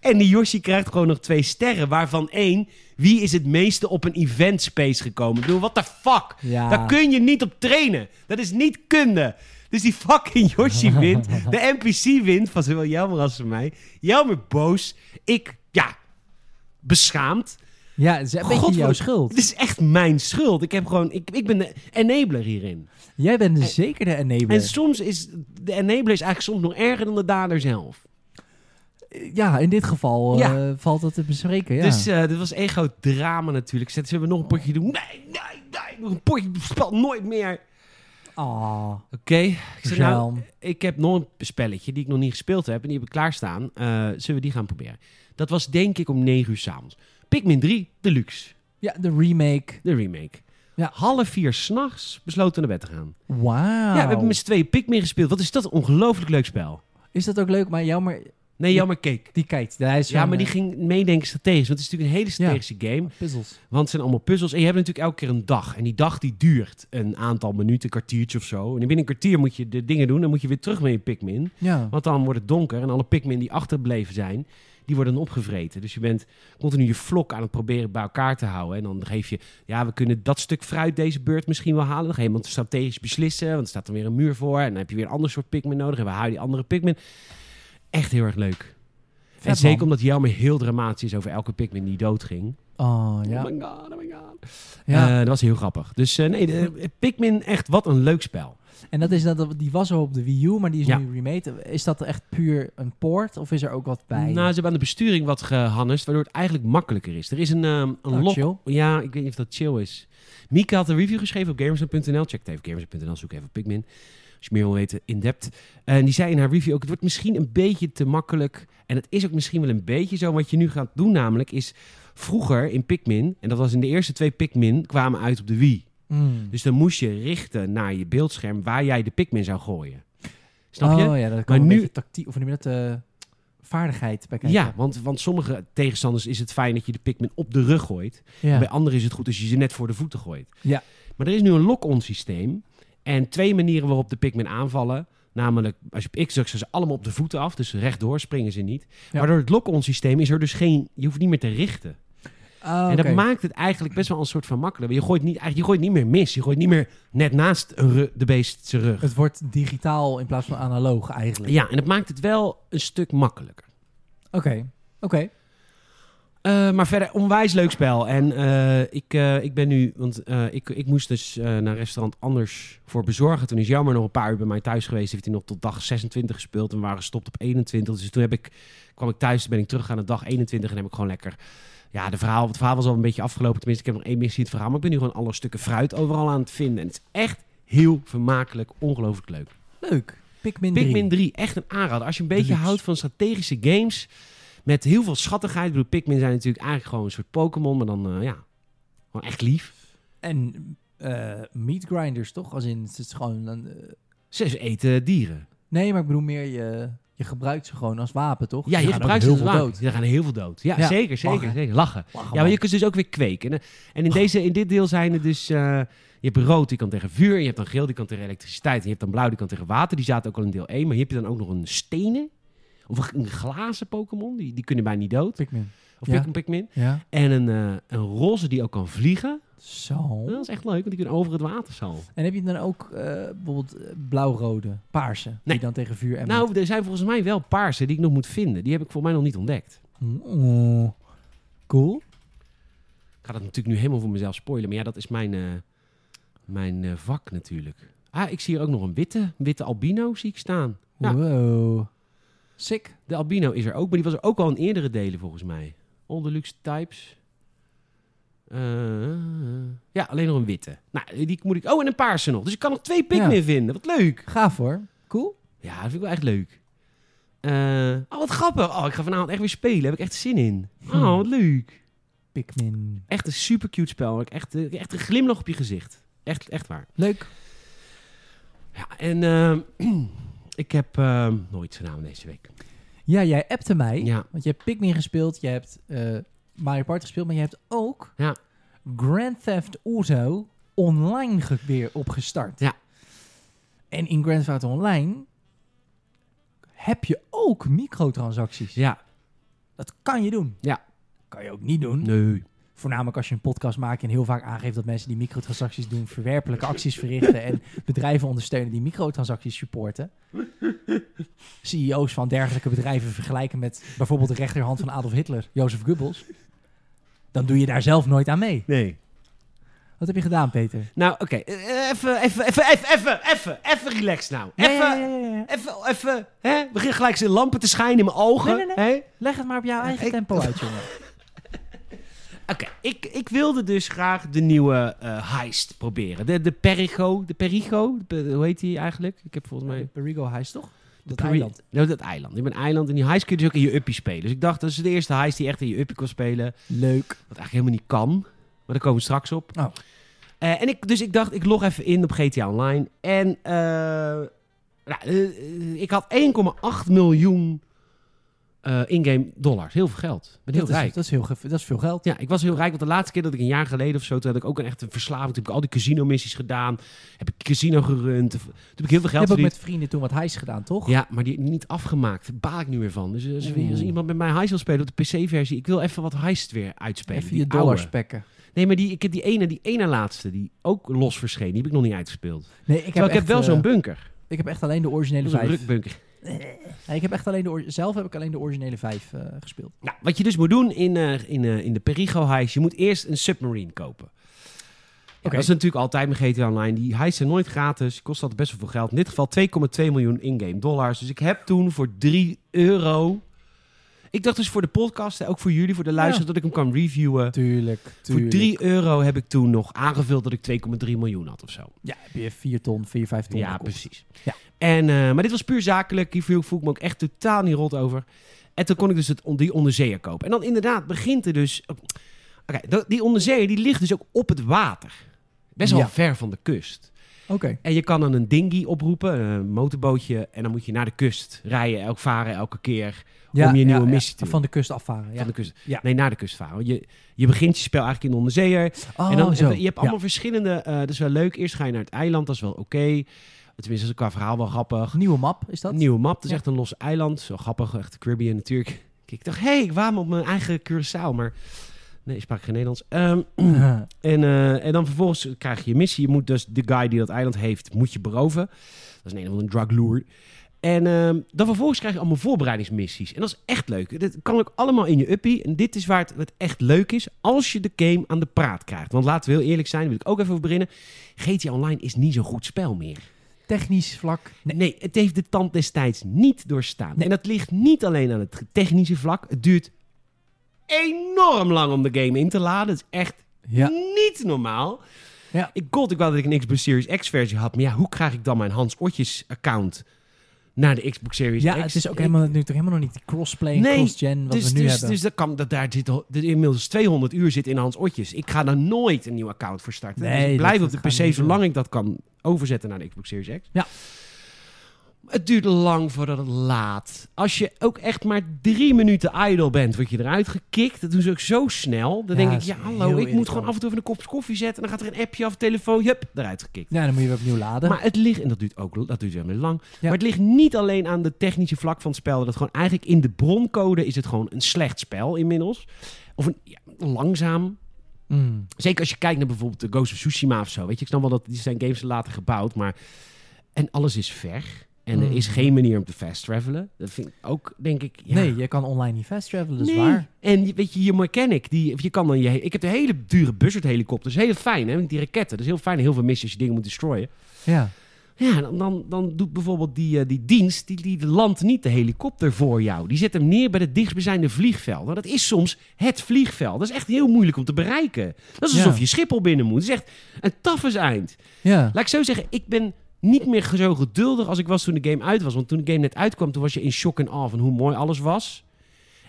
En die Yoshi krijgt gewoon nog twee sterren, waarvan één... Wie is het meeste op een event space gekomen? Ik bedoel, what the fuck? Ja. Daar kun je niet op trainen. Dat is niet kunde. Dus die fucking Yoshi wint. De NPC wint van zowel Jelmer als van mij. Jelmer boos. Ik, ja, beschaamd. Ja, het is een beetje jouw schuld. Het is echt mijn schuld. Ik, heb gewoon, ik, ik ben de enabler hierin. Jij bent zeker de enabler. En soms is de enabler is eigenlijk soms nog erger dan de dader zelf. Ja, in dit geval eh, valt dat te bespreken. Ja. Dus eh dit was één groot drama natuurlijk. Ze hebben nog een potje doen. Nee, nee, nee. Nog een potje. Spel nooit meer. Ah, Oké. Ik zeg nou, ik heb nog een spelletje die ik nog niet gespeeld heb. En die heb ik klaarstaan. Eh zullen we die gaan proberen? Dat was denk ik om 9 uur s'avonds. Pikmin 3 Deluxe. Ja, de remake. De remake. Ja. Half vier s'nachts besloten naar bed te gaan. Wauw. Ja, we hebben met z'n tweeën Pikmin gespeeld. Wat is dat een ongelooflijk leuk spel. Is dat ook leuk? Maar maar... Nee, Jammer keek. Die kijkt. Hij is Ja, maar die eh, ging meedenken strategisch. Want het is natuurlijk een hele strategische game. Puzzels. Want het zijn allemaal puzzels. En je hebt natuurlijk elke keer een dag. En die dag die duurt een aantal minuten, een kwartiertje of zo. En binnen een kwartier moet je de dingen doen. Dan moet je weer terug met je Pikmin. Ja. Want dan wordt het donker. En alle Pikmin die achterbleven zijn, die worden dan opgevreten. Dus je bent continu je vlok aan het proberen bij elkaar te houden. En dan geef je, ja, we kunnen dat stuk fruit deze beurt misschien wel halen. Dan ga je iemand strategisch beslissen. Want er staat dan weer een muur voor. En dan heb je weer een ander soort Pikmin nodig. En we houden die andere Pikmin. Echt heel erg leuk. Vet, en zeker man. omdat Jelmer heel dramatisch is over elke Pikmin die doodging. Oh, ja. Oh my god, oh my god. ja. Eh, dat was heel grappig. Dus eh, nee, de, eh, Pikmin echt wat een leuk spel. En dat is dat, die was er op de Wii U, maar die is Ja. nu remade. Is dat echt puur een port of is er ook wat bij? Nou, ze hebben aan de besturing wat gehannest, waardoor het eigenlijk makkelijker is. Er is een, ehm, een Oh, lock. chill. Ja, ik weet niet of dat chill is. Mieke had een review geschreven op Gamersnet.nl. Check het even Gamersnet.nl, zoek even Pikmin. Als je meer wil weten, in depth. En die zei in haar review ook, het wordt misschien een beetje te makkelijk. En het is ook misschien wel een beetje zo. Wat je nu gaat doen namelijk is, vroeger in Pikmin, en dat was in de eerste twee Pikmin, kwamen uit op de Wii. Mm. Dus dan moest je richten naar je beeldscherm waar jij de Pikmin zou gooien. Snap je? Oh ja, dat kan Maar een nu- beetje tactiek, of je dat, eh, vaardigheid bij kijken. Ja, want, want sommige tegenstanders is het fijn dat je de Pikmin op de rug gooit. ja. Bij anderen is het goed als je ze net voor de voeten gooit. Ja. Maar er is nu een lock-on systeem. En twee manieren waarop de Pikmin aanvallen. Namelijk, als je op X drukt, zijn ze allemaal op de voeten af. Dus rechtdoor springen ze niet. Ja. Maar door het lock-on systeem is er dus geen... Je hoeft niet meer te richten. Oh, En dat maakt het eigenlijk best wel een soort van makkelijker. Je gooit niet, eigenlijk, je gooit niet meer mis. Je gooit niet meer net naast een de beest zijn rug. Het wordt digitaal in plaats van analoog eigenlijk. Ja, en het maakt het wel een stuk makkelijker. Oké, oké. Eh, maar verder, onwijs leuk spel. En eh, ik, eh, ik ben nu, want ik, ik moest dus naar restaurant anders voor bezorgen. Toen is Jammer nog een paar uur bij mij thuis geweest. Heeft hij nog tot dag 26 gespeeld en we waren gestopt op 21. Dus toen heb ik, kwam ik thuis, ben ik terug aan de dag 21 en heb ik gewoon lekker... Ja, de verhaal, het verhaal was al een beetje afgelopen. Tenminste, ik heb nog één missie het verhaal. Maar ik ben nu gewoon alle stukken fruit overal aan het vinden. En het is echt heel vermakelijk, ongelooflijk leuk. Leuk. Pikmin 3. Pikmin 3, echt een aanrader. Als je een beetje Deluxe. houdt van strategische games met heel veel schattigheid. Ik bedoel, Pikmin zijn natuurlijk eigenlijk gewoon een soort Pokémon, maar dan, eh, ja, gewoon echt lief. En eh meat grinders, toch? Als in, het is gewoon... Eh, Ze eten dieren. nee, maar ik bedoel meer, je, je gebruikt ze gewoon als wapen, toch? Ja, je gebruikt ze als wapen. dood. Ja, er gaan heel veel dood. Ja, Ja, zeker, zeker, lachen. zeker. Lachen. Lachen, Ja, maar je kunt ze dus ook weer kweken. En, en in, deze, in dit deel zijn er dus... eh, je hebt rood, die kan tegen vuur. Je hebt dan geel, die kan tegen elektriciteit. En je hebt dan blauw, die kan tegen water. Die zaten ook al in deel 1. Maar hier heb je dan ook nog een stenen... Of een glazen Pokémon. Die, die kunnen bijna niet dood. Pikmin. Of Ja. Pik- Pikmin. Ja. En een, eh, een roze die ook kan vliegen. Zo. Dat is echt leuk, want die kunnen over het water zo. En heb je dan ook eh, bijvoorbeeld eh, blauw-rode, paarse, Nee. die dan tegen vuur en... Nou, er zijn volgens mij wel paarse die ik nog moet vinden. Die heb ik volgens mij nog niet ontdekt. Oh, cool. Ik ga dat natuurlijk nu helemaal voor mezelf spoilen. Maar ja, dat is mijn, mijn vak natuurlijk. Ah, ik zie hier ook nog een witte, witte albino zie ik staan. Ja, Wow. Sick. de albino is er ook, maar die was er ook al in eerdere delen volgens mij. All Deluxe Types. Eh, ja, alleen nog een witte. Nou, die moet ik... Oh, en een paarse nog. Dus ik kan nog twee Pikmin Ja. vinden. Wat leuk. Gaaf hoor. Cool. Ja, dat vind ik wel echt leuk. Eh, oh, wat grappig. Oh, ik ga vanavond echt weer spelen. Heb ik echt zin in. Oh, Hm. wat leuk. Pikmin. Echt een super cute spel. Ik Echt, eh, echt een glimlach op je gezicht. Echt, echt waar. Leuk. Ja, en eh, ik heb eh, nooit gedaan deze week. Ja, jij appte mij. Ja. Want je hebt Pikmin gespeeld, je hebt eh, Mario Party gespeeld, maar je hebt ook Ja. Grand Theft Auto online weer opgestart. Ja. En in Grand Theft Auto Online heb je ook microtransacties. Ja, Dat kan je doen. Ja. Kan je ook niet doen. nee. Voornamelijk als je een podcast maakt en heel vaak aangeeft dat mensen die microtransacties doen, verwerpelijke acties verrichten en bedrijven ondersteunen die microtransacties supporten. CEO's van dergelijke bedrijven vergelijken met bijvoorbeeld de rechterhand van Adolf Hitler, Jozef Goebbels. Dan doe je daar zelf nooit aan mee. Nee. Wat heb je gedaan, Peter? Nou, oké. Eh, Even, even, even, even, even, even, relax nou. Even, even, even, hè? Begin gelijk zijn lampen te schijnen in mijn ogen. Hè? Leg het maar op jouw eigen tempo uit, jongen. Oké, ik, ik wilde dus graag de nieuwe eh, heist proberen. De, de Perigo, de Perigo, de- hoe heet die eigenlijk? Ik heb volgens mij... De Perigo Heist, toch? Dat Peri- eiland. Ja, dat eiland. Hebt een eiland en die heist kun je dus ook in je uppie spelen. Dus ik dacht, dat is de eerste heist die echt in je uppie kon spelen. Leuk. Wat eigenlijk helemaal niet kan. Maar daar komen we straks op. Oh. En ik, dus ik dacht, ik log even in op GTA Online. En eh, nou, ik had 1,8 miljoen eh, in-game dollars. Heel veel geld. Ik ben heel dat, is, rijk. dat, is heel, dat is veel geld. Ja, ik was heel rijk, want de laatste keer dat ik een jaar geleden of zo, toen had ik ook een echt een verslaving. Toen heb ik al die casino-missies gedaan, heb ik casino gerund, toen heb ik heel veel geld hebt ook verdiend. met vrienden toen wat hijs gedaan, toch? Ja, maar die niet afgemaakt. Daar baal ik nu weer van. Dus als, als iemand met mij heist wil spelen op de PC-versie, ik wil even wat heist weer uitspelen. Even je dollars spekken. Nee, maar die, ik heb die ene, die ene laatste, die ook los verscheen, die heb ik nog niet uitgespeeld. Nee, ik heb, ik heb wel eh, zo'n bunker. Ik heb echt alleen de originele is een vijf. rukbunker. Nee, ik heb echt alleen de zelf heb ik alleen de originele vijf eh, gespeeld. Nou, wat je dus moet doen in, eh, in, eh, in de Perigo heist, je moet eerst een submarine kopen. Oké. Dat is natuurlijk altijd met GTA Online. Die heists zijn nooit gratis, kost altijd best wel veel geld. In dit geval 2,2 miljoen in-game dollars. Dus ik heb toen voor 3 euro... Ik dacht dus voor de podcast, ook voor jullie, voor de luisteraars, dat ik hem kan reviewen. Tuurlijk, Voor 3 euro heb ik toen nog aangevuld dat ik 2,3 miljoen had of zo. Ja, heb je 4 ton, 4, 5 ton Ja, gekocht. precies. Ja. En, eh, maar dit was puur zakelijk. Hier voel, ik me ook echt totaal niet rot over. En toen kon ik dus het, die onderzeeër kopen. En dan inderdaad begint er dus... Oké, dat- die onderzeeër die ligt dus ook op het water. Best wel Ja. ver van de kust. Oké. En je kan dan een dinghy oproepen, een motorbootje. En dan moet je naar de kust rijden, elk varen elke keer Ja, om je nieuwe missie te doen. Van de kust afvaren, ja. Van de kust. Ja. Nee, naar de kust varen. Je, je begint je spel eigenlijk in de onderzeeër. Oh, en dan, zo. je hebt allemaal verschillende... eh dat is wel leuk. Eerst ga je naar het eiland, dat is wel oké. Tenminste, dat is qua verhaal wel grappig. Nieuwe map, is dat? Nieuwe map, het is echt een los eiland. Zo grappig, echt de Caribbean natuurlijk. Kijk, ik dacht, hé, hey, ik waam op mijn eigen Curaçao, maar... Nee, ik sprak geen Nederlands. Ehm, en, eh, en dan vervolgens krijg je je missie. Je moet dus de guy die dat eiland heeft, moet je beroven. Dat is een een of andere drug lord. En ehm, dan vervolgens krijg je allemaal voorbereidingsmissies. En dat is echt leuk. Dat kan ook allemaal in je uppie. En dit is waar het, het echt leuk is. Als je de game aan de praat krijgt. Want laten we heel eerlijk zijn, daar wil ik ook even over beginnen. GTA Online is niet zo'n goed spel meer. Technisch vlak. Nee. Nee, het heeft de tand destijds niet doorstaan. Nee. En dat ligt niet alleen aan het technische vlak. Het duurt enorm lang om de game in te laden. Het is echt Ja. niet normaal. Ja. Ik god, ik wou dat ik een Xbox Series X versie had. Maar ja, hoe krijg ik dan mijn Hans Otjes account naar de Xbox Series Ja, X? het is ook helemaal, nu toch helemaal nog niet die crossplay en Nee, cross-gen wat dus, we nu dus, hebben. dus dat kan, dat daar zit dat inmiddels 200 uur zit in Hans Otjes. Ik ga daar nooit een nieuw account voor starten. Nee, dus ik blijf op de PC zolang ik dat kan overzetten naar de Xbox Series X. Ja. Het duurt lang voordat het laat. Als je ook echt maar drie minuten idle bent, word je eruit gekikt. Dat doen ze ook zo snel. Dan Ja, denk ik, ja hallo, ik moet gewoon af en toe even een kop koffie zetten. En dan gaat er een appje of telefoon, hup, eruit gekikt. Ja, dan moet je weer opnieuw laden. Maar het ligt, en dat duurt ook dat duurt helemaal lang. Ja. Maar het ligt niet alleen aan de technische vlak van het spel. Dat gewoon eigenlijk in de broncode is het gewoon een slecht spel inmiddels. Of een ja, langzaam. Mm. Zeker als je kijkt naar bijvoorbeeld de Ghost of Tsushima of zo. Weet je, ik snap wel dat die zijn games later gebouwd, maar en alles is ver. En er is Mm. geen manier om te fast travelen. Dat vind ik ook, denk ik. Ja. Nee, je kan online niet fast travelen, dat is Nee. waar. En weet je, je mechanic, die, je kan dan je, ik heb de hele dure buzzard helikopters, heel fijn, hè, met die raketten. Dat is heel fijn, heel veel missies als je dingen moet destroyen. Ja. Ja, dan, dan, dan doet bijvoorbeeld die, eh, die dienst, die, die landt niet de helikopter voor jou. Die zet hem neer bij het dichtstbijzijnde vliegveld. Nou, dat is soms het vliegveld. Dat is echt heel moeilijk om te bereiken. Dat is Ja. alsof je Schiphol binnen moet. Dat is echt een taffes eind. Ja. Laat ik zo zeggen, ik ben niet meer zo geduldig als ik was toen de game uit was. Want toen de game net uitkwam, toen was je in shock en awe van hoe mooi alles was.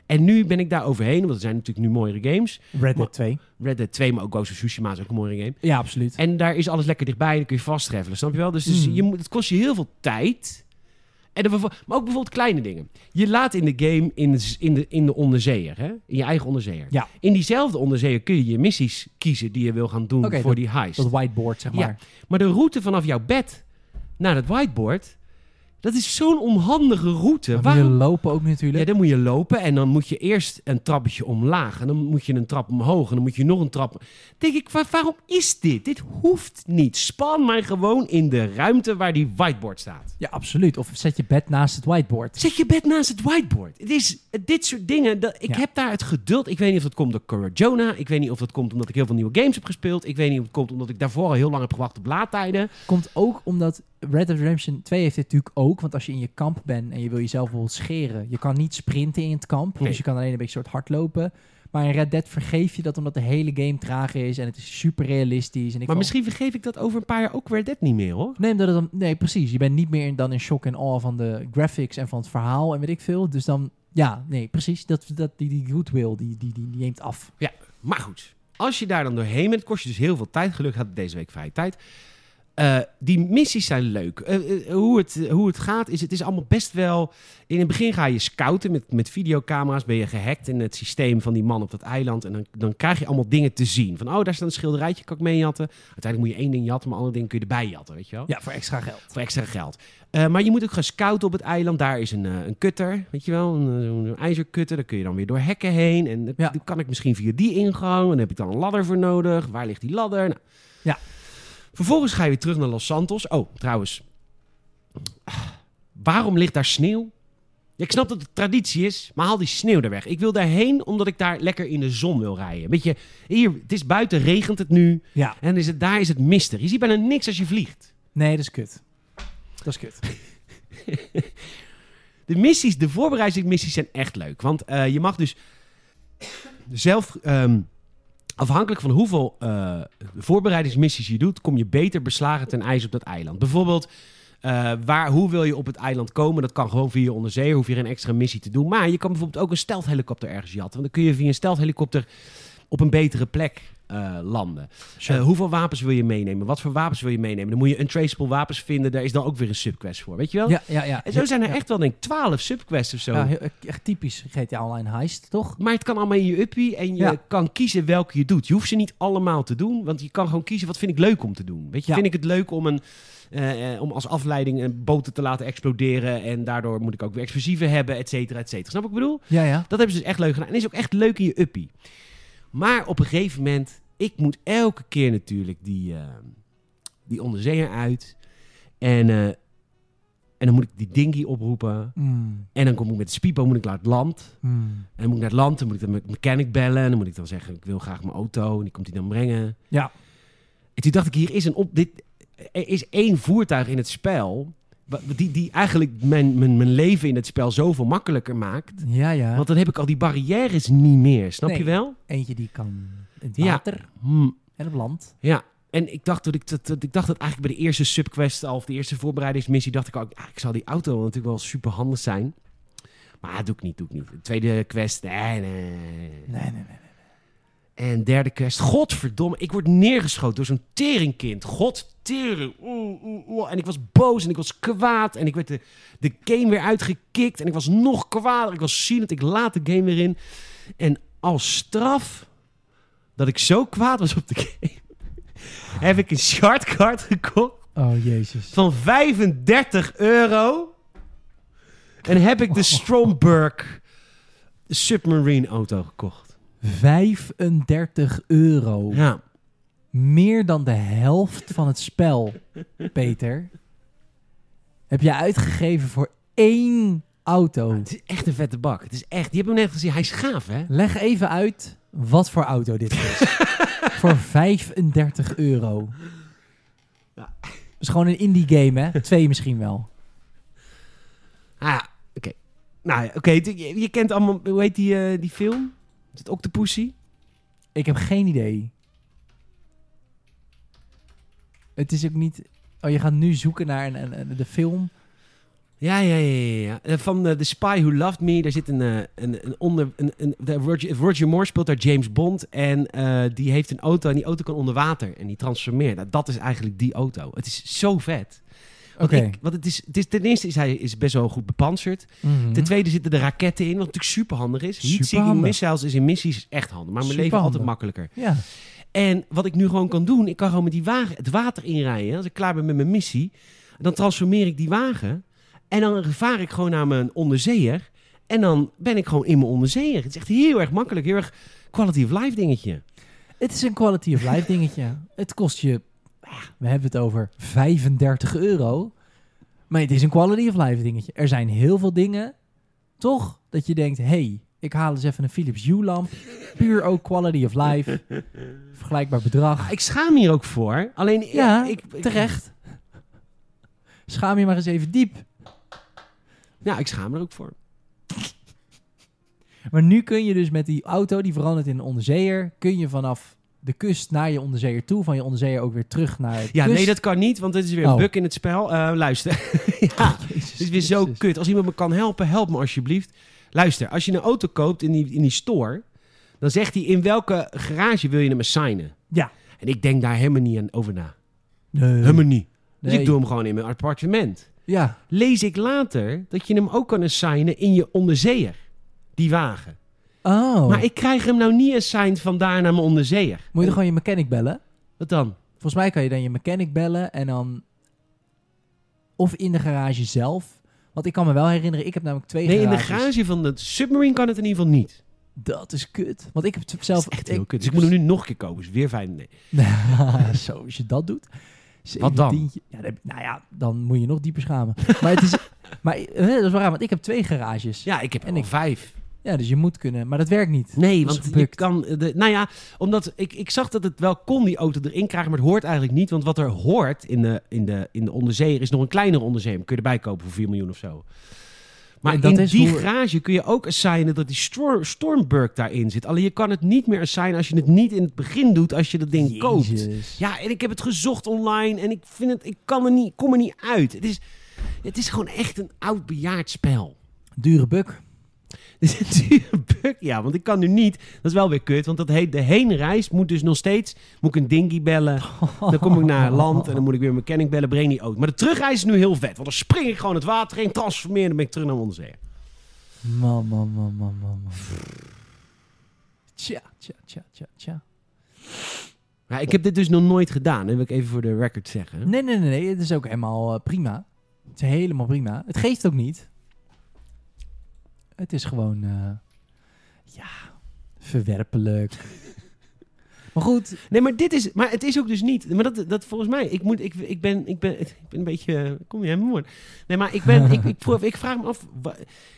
En nu ben ik daar overheen, want er zijn natuurlijk nu mooiere games. Red Dead 2. Red Dead 2, maar ook Ghost of Tsushima is ook een mooie game. Ja, absoluut. En daar is alles lekker dichtbij en dan kun je vast travelen, snap je wel? Dus, dus Mm. je moet, het kost je heel veel tijd. En dan maar ook bijvoorbeeld kleine dingen. Je laat in de game in de, in de, in de onderzeeër, hè? in je eigen onderzeeër. Ja. In diezelfde onderzeeër kun je je missies kiezen die je wil gaan doen voor dat- die heist. Dat whiteboard, zeg Ja. maar. Maar de route vanaf jouw bed naar het whiteboard, dat is zo'n onhandige route. Maar Waarom? je lopen ook Ja, natuurlijk. dan moet je lopen en dan moet je eerst een trappetje omlaag. En dan moet je een trap omhoog en dan moet je nog een trap... denk ik, wa- waarom is dit? Dit hoeft niet. Span mij gewoon in de ruimte waar die whiteboard staat. Ja, absoluut. Of zet je bed naast het whiteboard. Zet je bed naast het whiteboard. Het is dit soort dingen. Dat, ik Ja. heb daar het geduld. Ik weet niet of dat komt door Cora Jonah. Ik weet niet of dat komt omdat ik heel veel nieuwe games heb gespeeld. Ik weet niet of het komt omdat ik daarvoor al heel lang heb gewacht op laadtijden. Komt ook omdat Red Dead Redemption 2 heeft dit natuurlijk ook. Want als je in je kamp bent en je wil jezelf bijvoorbeeld scheren. Je kan niet sprinten in het kamp. Nee. Dus je kan alleen een beetje soort hardlopen. Maar in Red Dead vergeef je dat omdat de hele game traag is. En het is super realistisch. En ik Maar val- misschien vergeef ik dat over een paar jaar ook weer Dead niet meer hoor. Nee, het dan, nee, precies. Je bent niet meer in, dan in shock en awe van de graphics en van het verhaal en weet ik veel. Dus dan, ja, nee, precies. Dat, dat, die, die goodwill, die, die, die, die neemt af. Maar goed, als je daar dan doorheen bent, kost je dus heel veel tijd. Gelukkig had ik deze week vrije tijd. Eh, die missies zijn leuk. Eh, eh, hoe, het, hoe het gaat is, het is allemaal best wel... In het begin ga je scouten met, met videocamera's. Ben je gehackt in het systeem van die man op dat eiland. En dan, dan krijg je allemaal dingen te zien. Van, oh, daar staat een schilderijtje, kan ik mee jatten. Uiteindelijk moet je één ding jatten, maar andere dingen kun je erbij jatten, weet je wel? Ja, voor extra geld. Voor extra geld. Maar je moet ook gaan scouten op het eiland. Daar is een, een kutter, weet je wel, een, een ijzerkutter. Daar kun je dan weer door hekken heen. En dan Ja. dan kan ik misschien via die ingang. En dan heb ik dan een ladder voor nodig. Waar ligt die ladder? Nou. Ja. Vervolgens ga je weer terug naar Los Santos. Oh, trouwens. Waarom ligt daar sneeuw? Ja, ik snap dat het traditie is, maar haal die sneeuw er weg. Ik wil daarheen omdat ik daar lekker in de zon wil rijden. Weet je, hier, het is buiten, regent het nu. Ja. En is het, daar is het mistig. Je ziet bijna niks als je vliegt. Nee, dat is kut. Dat is kut. De missies, de voorbereidingsmissies zijn echt leuk. Want eh, je mag dus zelf, ehm, afhankelijk van hoeveel eh, voorbereidingsmissies je doet, kom je beter beslagen ten ijs op dat eiland. Bijvoorbeeld, eh, waar, hoe wil je op het eiland komen? Dat kan gewoon via je onderzeeër, hoef je geen extra missie te doen. Maar je kan bijvoorbeeld ook een stelthelikopter ergens jatten. Want dan kun je via een stelthelikopter op een betere plek eh, landen. Sure. Eh, hoeveel wapens wil je meenemen? Wat voor wapens wil je meenemen? Dan moet je untraceable wapens vinden. Daar is dan ook weer een subquest voor, weet je wel? ja, ja, ja. En zo zijn er Ja. echt wel, denk ik, twaalf subquests of zo. Ja, heel- echt typisch GTA Online heist, toch? Maar het kan allemaal in je uppie en je Ja. kan kiezen welke je doet. Je hoeft ze niet allemaal te doen, want je kan gewoon kiezen wat vind ik leuk om te doen. Weet je, vind ik het leuk om, een, eh, eh, om als afleiding een boten te laten exploderen en daardoor moet ik ook weer explosieven hebben, et cetera, et cetera. Snap wat ik bedoel? Ja, ja. Dat hebben ze dus echt leuk gedaan en is ook echt leuk in je uppie. Maar op een gegeven moment, ik moet elke keer natuurlijk die, eh, die onderzeeër uit en, eh, en dan moet ik die dingy oproepen. Mm, En dan kom ik met de Spipo moet ik naar het land. mm. En dan moet ik naar het land, dan moet ik dan met de mechanic bellen. En dan moet ik dan zeggen, ik wil graag mijn auto. En die komt die dan brengen. Ja. En toen dacht ik, hier is, een op, dit, er is één voertuig in het spel... Die, die eigenlijk mijn, mijn, mijn leven in het spel zoveel makkelijker maakt. Ja, ja. Want dan heb ik al die barrières niet meer. Snap Nee. je wel? Eentje die kan in het water Hm, en op land. ja. En ik dacht, dat ik, dat, dat- ik dacht dat eigenlijk bij de eerste subquest al... of de eerste voorbereidingsmissie... dacht ik al, ah, ik zal die auto natuurlijk wel super handig zijn. Maar dat doe ik niet, doe ik niet. De tweede quest, nee, nee. Nee, nee, nee. En derde quest, godverdomme, ik word neergeschoten door zo'n teringkind. God tering. Oeh, oeh, oeh. En ik was boos en ik was kwaad. En ik werd de, de game weer uitgekikt. En ik was nog kwaad. Ik was zielend. Ik laat de game weer in. En als straf dat ik zo kwaad was op de game... heb ik een shardcard gekocht Oh, jezus. van 35 euro. En heb ik de Stromberg submarine auto gekocht. 35 euro. Ja. Meer dan de helft van het spel, Peter. Heb je uitgegeven voor één auto. Het is echt een vette bak. Het is echt. Die hebben hem net gezien. Hij is gaaf, hè? Leg even uit wat voor auto dit is. voor 35 euro. Ja. Is gewoon een indie game, hè? Twee misschien wel. Ah, ja, oké. Nou ja, oké. Je, je kent allemaal. Hoe heet die, eh, die film? Is het Octopussy? Ik heb geen idee. Het is ook niet... Oh, je gaat nu zoeken naar een, een, de film. Ja, ja, ja, ja. Eh, Van eh, The Spy Who Loved Me. Daar zit een, eh, een, een onder. Een, een, de Roger, Moore speelt daar James Bond. En die heeft een auto. En die auto kan onder water. En die transformeert. Nou, dat is eigenlijk die auto. Het is zo vet. Ik- want het is, het is, ten eerste is hij is best wel goed bepanserd. Mhm. Ten tweede zitten de raketten in, wat natuurlijk super handig is. Heat-seeking Superhandig. missiles is in missies echt handig. Maar mijn leven Superhandig. altijd makkelijker. Ja. En wat ik nu gewoon kan doen, ik kan gewoon met die wagen het water inrijden. Als ik klaar ben met mijn missie, dan transformeer ik die wagen. En dan vaar ik gewoon naar mijn onderzeeër. En dan ben ik gewoon in mijn onderzeeër. Het is echt heel erg makkelijk. Heel erg quality of life dingetje. Het is een quality of life dingetje. Het kost je, we hebben het over 35 euro. Maar het is een quality of life dingetje. Er zijn heel veel dingen, toch? Dat je denkt, hey, ik haal eens even een Philips Hue lamp. Puur ook quality of life. Vergelijkbaar bedrag. Ik schaam hier ook voor. Alleen, Ja, ik, ik- Terecht. Schaam je maar eens even diep. Ja, ik schaam er ook voor. Maar nu kun je dus met die auto, die verandert in een onderzeeër, kun je vanaf de kust naar je onderzeeër toe, van je onderzeeër ook weer terug naar de Ja, kust. nee, dat kan niet, want dit is weer een Oh. bug in het spel. Eh, luister. ja, Jezus Het is weer zo kut. Als iemand me kan helpen, help me alsjeblieft. Luister, als je een auto koopt in die, in die store, dan zegt hij in welke garage wil je hem assignen. Ja. En ik denk daar helemaal niet aan over na. Nee. Helemaal niet. Dus Nee. ik doe hem gewoon in mijn appartement. Ja. Lees ik later dat je hem ook kan assignen in je onderzeeër. Die wagen. Oh. Maar ik krijg hem nou niet assigned vandaar naar mijn onderzeeër. Moet je dan gewoon je mechanic bellen? Wat dan? Volgens mij kan je dan je mechanic bellen en dan... Of in de garage zelf. Want ik kan me wel herinneren, ik heb namelijk twee Nee, in de garage van de Submarine kan het in ieder geval niet. Dat is kut. Want ik heb het zelf... Echt heel kut. Dus ik moet hem nu nog een keer kopen. Is weer fijn. Nee. Zo, als je dat doet. Wat dan? Ja, dan, nou ja, dan moet je nog dieper schamen. maar het is... Maar eh, dat is wel raar, want ik heb twee garages. Ja. Ik heb En ik- vijf. Dus je moet kunnen. Maar dat werkt niet. Nee, want je kan... De, nou ja, omdat ik, ik zag dat het wel kon die auto erin krijgen, maar het hoort eigenlijk niet. Want wat er hoort in de, in de, in de onderzeeër is nog een kleinere onderzeeër. Kun je erbij kopen voor 4 miljoen of zo. Maar dat in is die hoe- garage kun je ook assignen dat die Stor Stormberg daarin zit. Alleen je kan het niet meer assignen als je het niet in het begin doet als je dat ding koopt. Ja, en ik heb het gezocht online en ik vind het, ik kan er niet, kom er niet uit. Het is, het is gewoon echt een oud bejaard spel. Dure buk. Dit is een dure bug, ja, want ik kan nu niet. Dat is wel weer kut, want dat heet de heenreis moet dus nog steeds. Moet ik een dingy bellen, dan kom ik naar land en dan moet ik weer mijn mechanic bellen, breng die auto. Maar de terugreis is nu heel vet, want dan spring ik gewoon het water in, transformeer en dan ben ik terug naar onderzee. Man, man, man, man, man, man. Tja, tja, tja, tja, tja. Ja, ik heb dit dus nog nooit gedaan, dat wil ik even voor de record zeggen. Nee, nee, nee, nee. Het is ook helemaal eh, prima. Het is helemaal prima. Het geeft ook niet. Het is gewoon, eh, ja, verwerpelijk. maar goed, Nee, maar dit is, maar het is ook dus niet. Maar dat, dat volgens mij, ik moet, ik, ik ben, ik ben, ik ben een beetje, kom je helemaal woord. Nee, maar ik ben, ik, ik, vraag me af,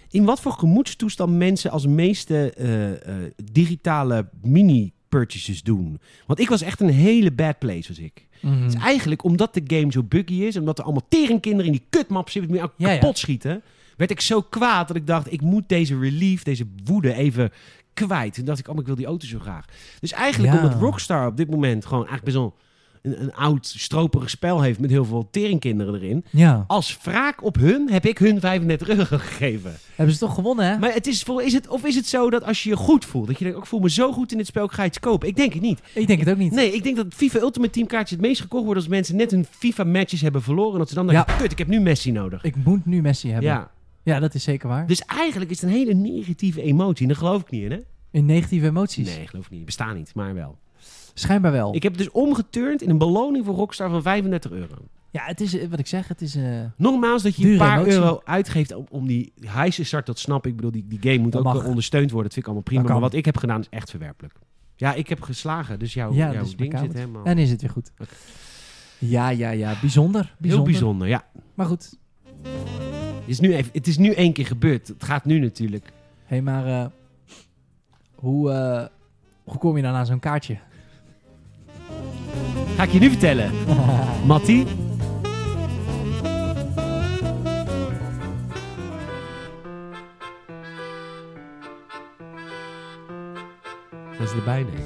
in wat voor gemoedstoestand mensen als meeste eh, eh, digitale mini-purchases doen. Want ik was echt een hele bad place, was ik. Het is eigenlijk omdat de game zo buggy is, omdat er allemaal teringkinderen in die kutmap zitten, die me Ja, ja. kapot schieten, werd ik zo kwaad dat ik dacht, ik moet deze relief, deze woede even kwijt. Toen dacht ik, oh, ik wil die auto zo graag. Dus eigenlijk Ja. omdat Rockstar op dit moment gewoon eigenlijk best wel een, een oud, stroperig spel heeft met heel veel teringkinderen erin. ja. Als wraak op hun heb ik hun 35 euro gegeven. Hebben ze toch gewonnen, hè? Maar het is, is het, of is het zo dat als je je goed voelt, dat je denkt, oh, ik voel me zo goed in dit spel, ik ga iets kopen? Ik denk het niet. Ik denk het ook niet. Nee, ik denk dat FIFA Ultimate Team kaartjes het meest gekocht worden als mensen net hun FIFA matches hebben verloren. En dat ze dan Ja. denken, kut, ik heb nu Messi nodig. Ik moet nu Messi hebben. Ja, Ja, dat is zeker waar. dus eigenlijk is het een hele negatieve emotie. En daar geloof ik niet in, hè? In negatieve emoties. Nee, geloof ik niet. Bestaan niet, maar wel. Schijnbaar wel. Ik heb het dus omgeturnd in een beloning voor Rockstar van 35 euro. Ja, het is, eh, wat ik zeg, het is... eh, Nogmaals, dat je een paar emotie. euro uitgeeft om, om die heise start, dat snap ik. Ik bedoel, die, die game moet Dat ook mag. ondersteund worden. Dat vind ik allemaal prima. Maar wat ik heb gedaan is echt verwerpelijk. Ja, ik heb geslagen, dus jouw, Ja, jouw dus ding zit helemaal... en is het weer goed. Ja, ja, ja. Bijzonder. Heel bijzonder. bijzonder, ja. Maar goed. Het is, nu even, het is nu één keer gebeurd. Het gaat nu natuurlijk. Hé, hey, maar... eh, hoe, eh, hoe kom je dan aan zo'n kaartje? Ga ik je nu vertellen. Mattie? Dat is erbij, nee.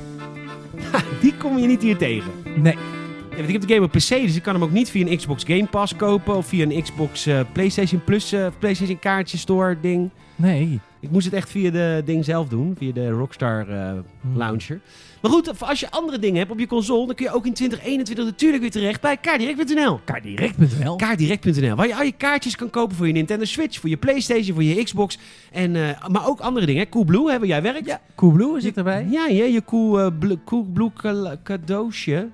Die kom je niet hier tegen. nee. Ja, want ik heb de game op PC, dus ik kan hem ook niet via een Xbox Game Pass kopen. Of via een Xbox eh, PlayStation Plus, eh, PlayStation kaartje store ding. Nee. Ik moest het echt via de ding zelf doen. Via de Rockstar Hm. launcher. Maar goed, als je andere dingen hebt op je console, dan kun je ook in 2021 natuurlijk weer terecht bij kaardirect.nl. Kaardirect.nl. Kaardirect.nl, waar je al je kaartjes kan kopen voor je Nintendo Switch, voor je PlayStation, voor je Xbox. En, maar ook andere dingen. hè. Coolblue, waar jij werkt. Ja, Coolblue zit erbij. Ja, ja je cool, Blue- Coolblue ka- cadeautje.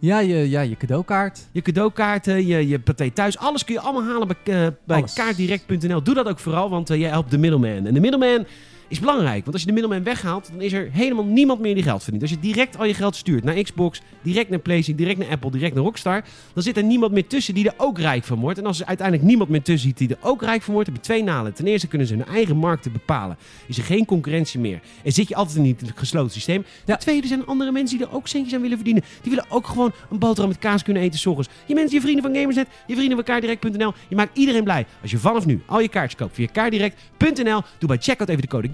Ja, je, ja, je cadeaukaart. Je cadeaukaarten, je, je paté thuis. Alles kun je allemaal halen bij, eh, bij kaartdirect.nl. Doe dat ook vooral, want eh, jij helpt de middleman. En de middleman is belangrijk. Want als je de middleman weghaalt, dan is er helemaal niemand meer die geld verdient. Als je direct al je geld stuurt naar Xbox, direct naar PlayStation, direct naar Apple, direct naar Rockstar, dan zit er niemand meer tussen die er ook rijk van wordt. En als er uiteindelijk niemand meer tussen zit die er ook rijk van wordt, heb je twee nadelen. Ten eerste kunnen ze hun eigen markten bepalen. Is er geen concurrentie meer. En zit je altijd in het gesloten systeem. Ten tweede zijn er andere mensen die er ook centjes aan willen verdienen. Die willen ook gewoon een boterham met kaas kunnen eten 's ochtends. Je mensen, je vrienden van Gamersnet, je vrienden van kaardirect.nl. Je maakt iedereen blij. Als je vanaf nu al je kaartjes koopt via kaardirect.nl, doe bij checkout even de code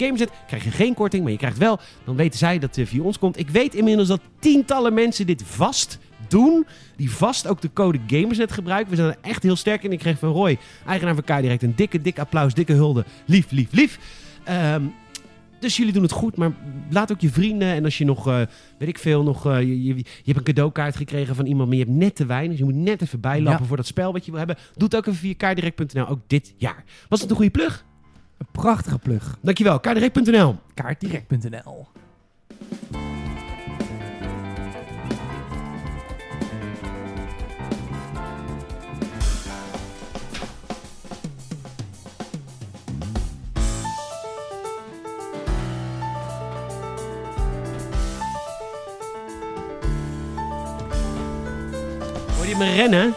Krijg je geen korting, maar je krijgt wel, dan weten zij dat het via ons komt. Ik weet inmiddels dat tientallen mensen dit vast doen. Die vast ook de code Gamersnet gebruiken. We zijn er echt heel sterk in. Ik kreeg van Roy, eigenaar van Kaardirect, een dikke, dikke applaus, dikke hulde. Lief, lief, lief. Ehm, dus jullie doen het goed, maar laat ook je vrienden. En als je nog, eh, weet ik veel, nog, eh, je, je, je hebt een cadeaukaart gekregen van iemand, maar je hebt net te weinig. Dus je moet net even bijlappen Ja. voor dat spel wat je wil hebben. Doe het ook even via kaartdirect.nl, ook dit jaar. Was het een goede plug? Een prachtige plug. Dankjewel, kaartdirect.nl. Kaartdirect.nl. Hoor je me rennen?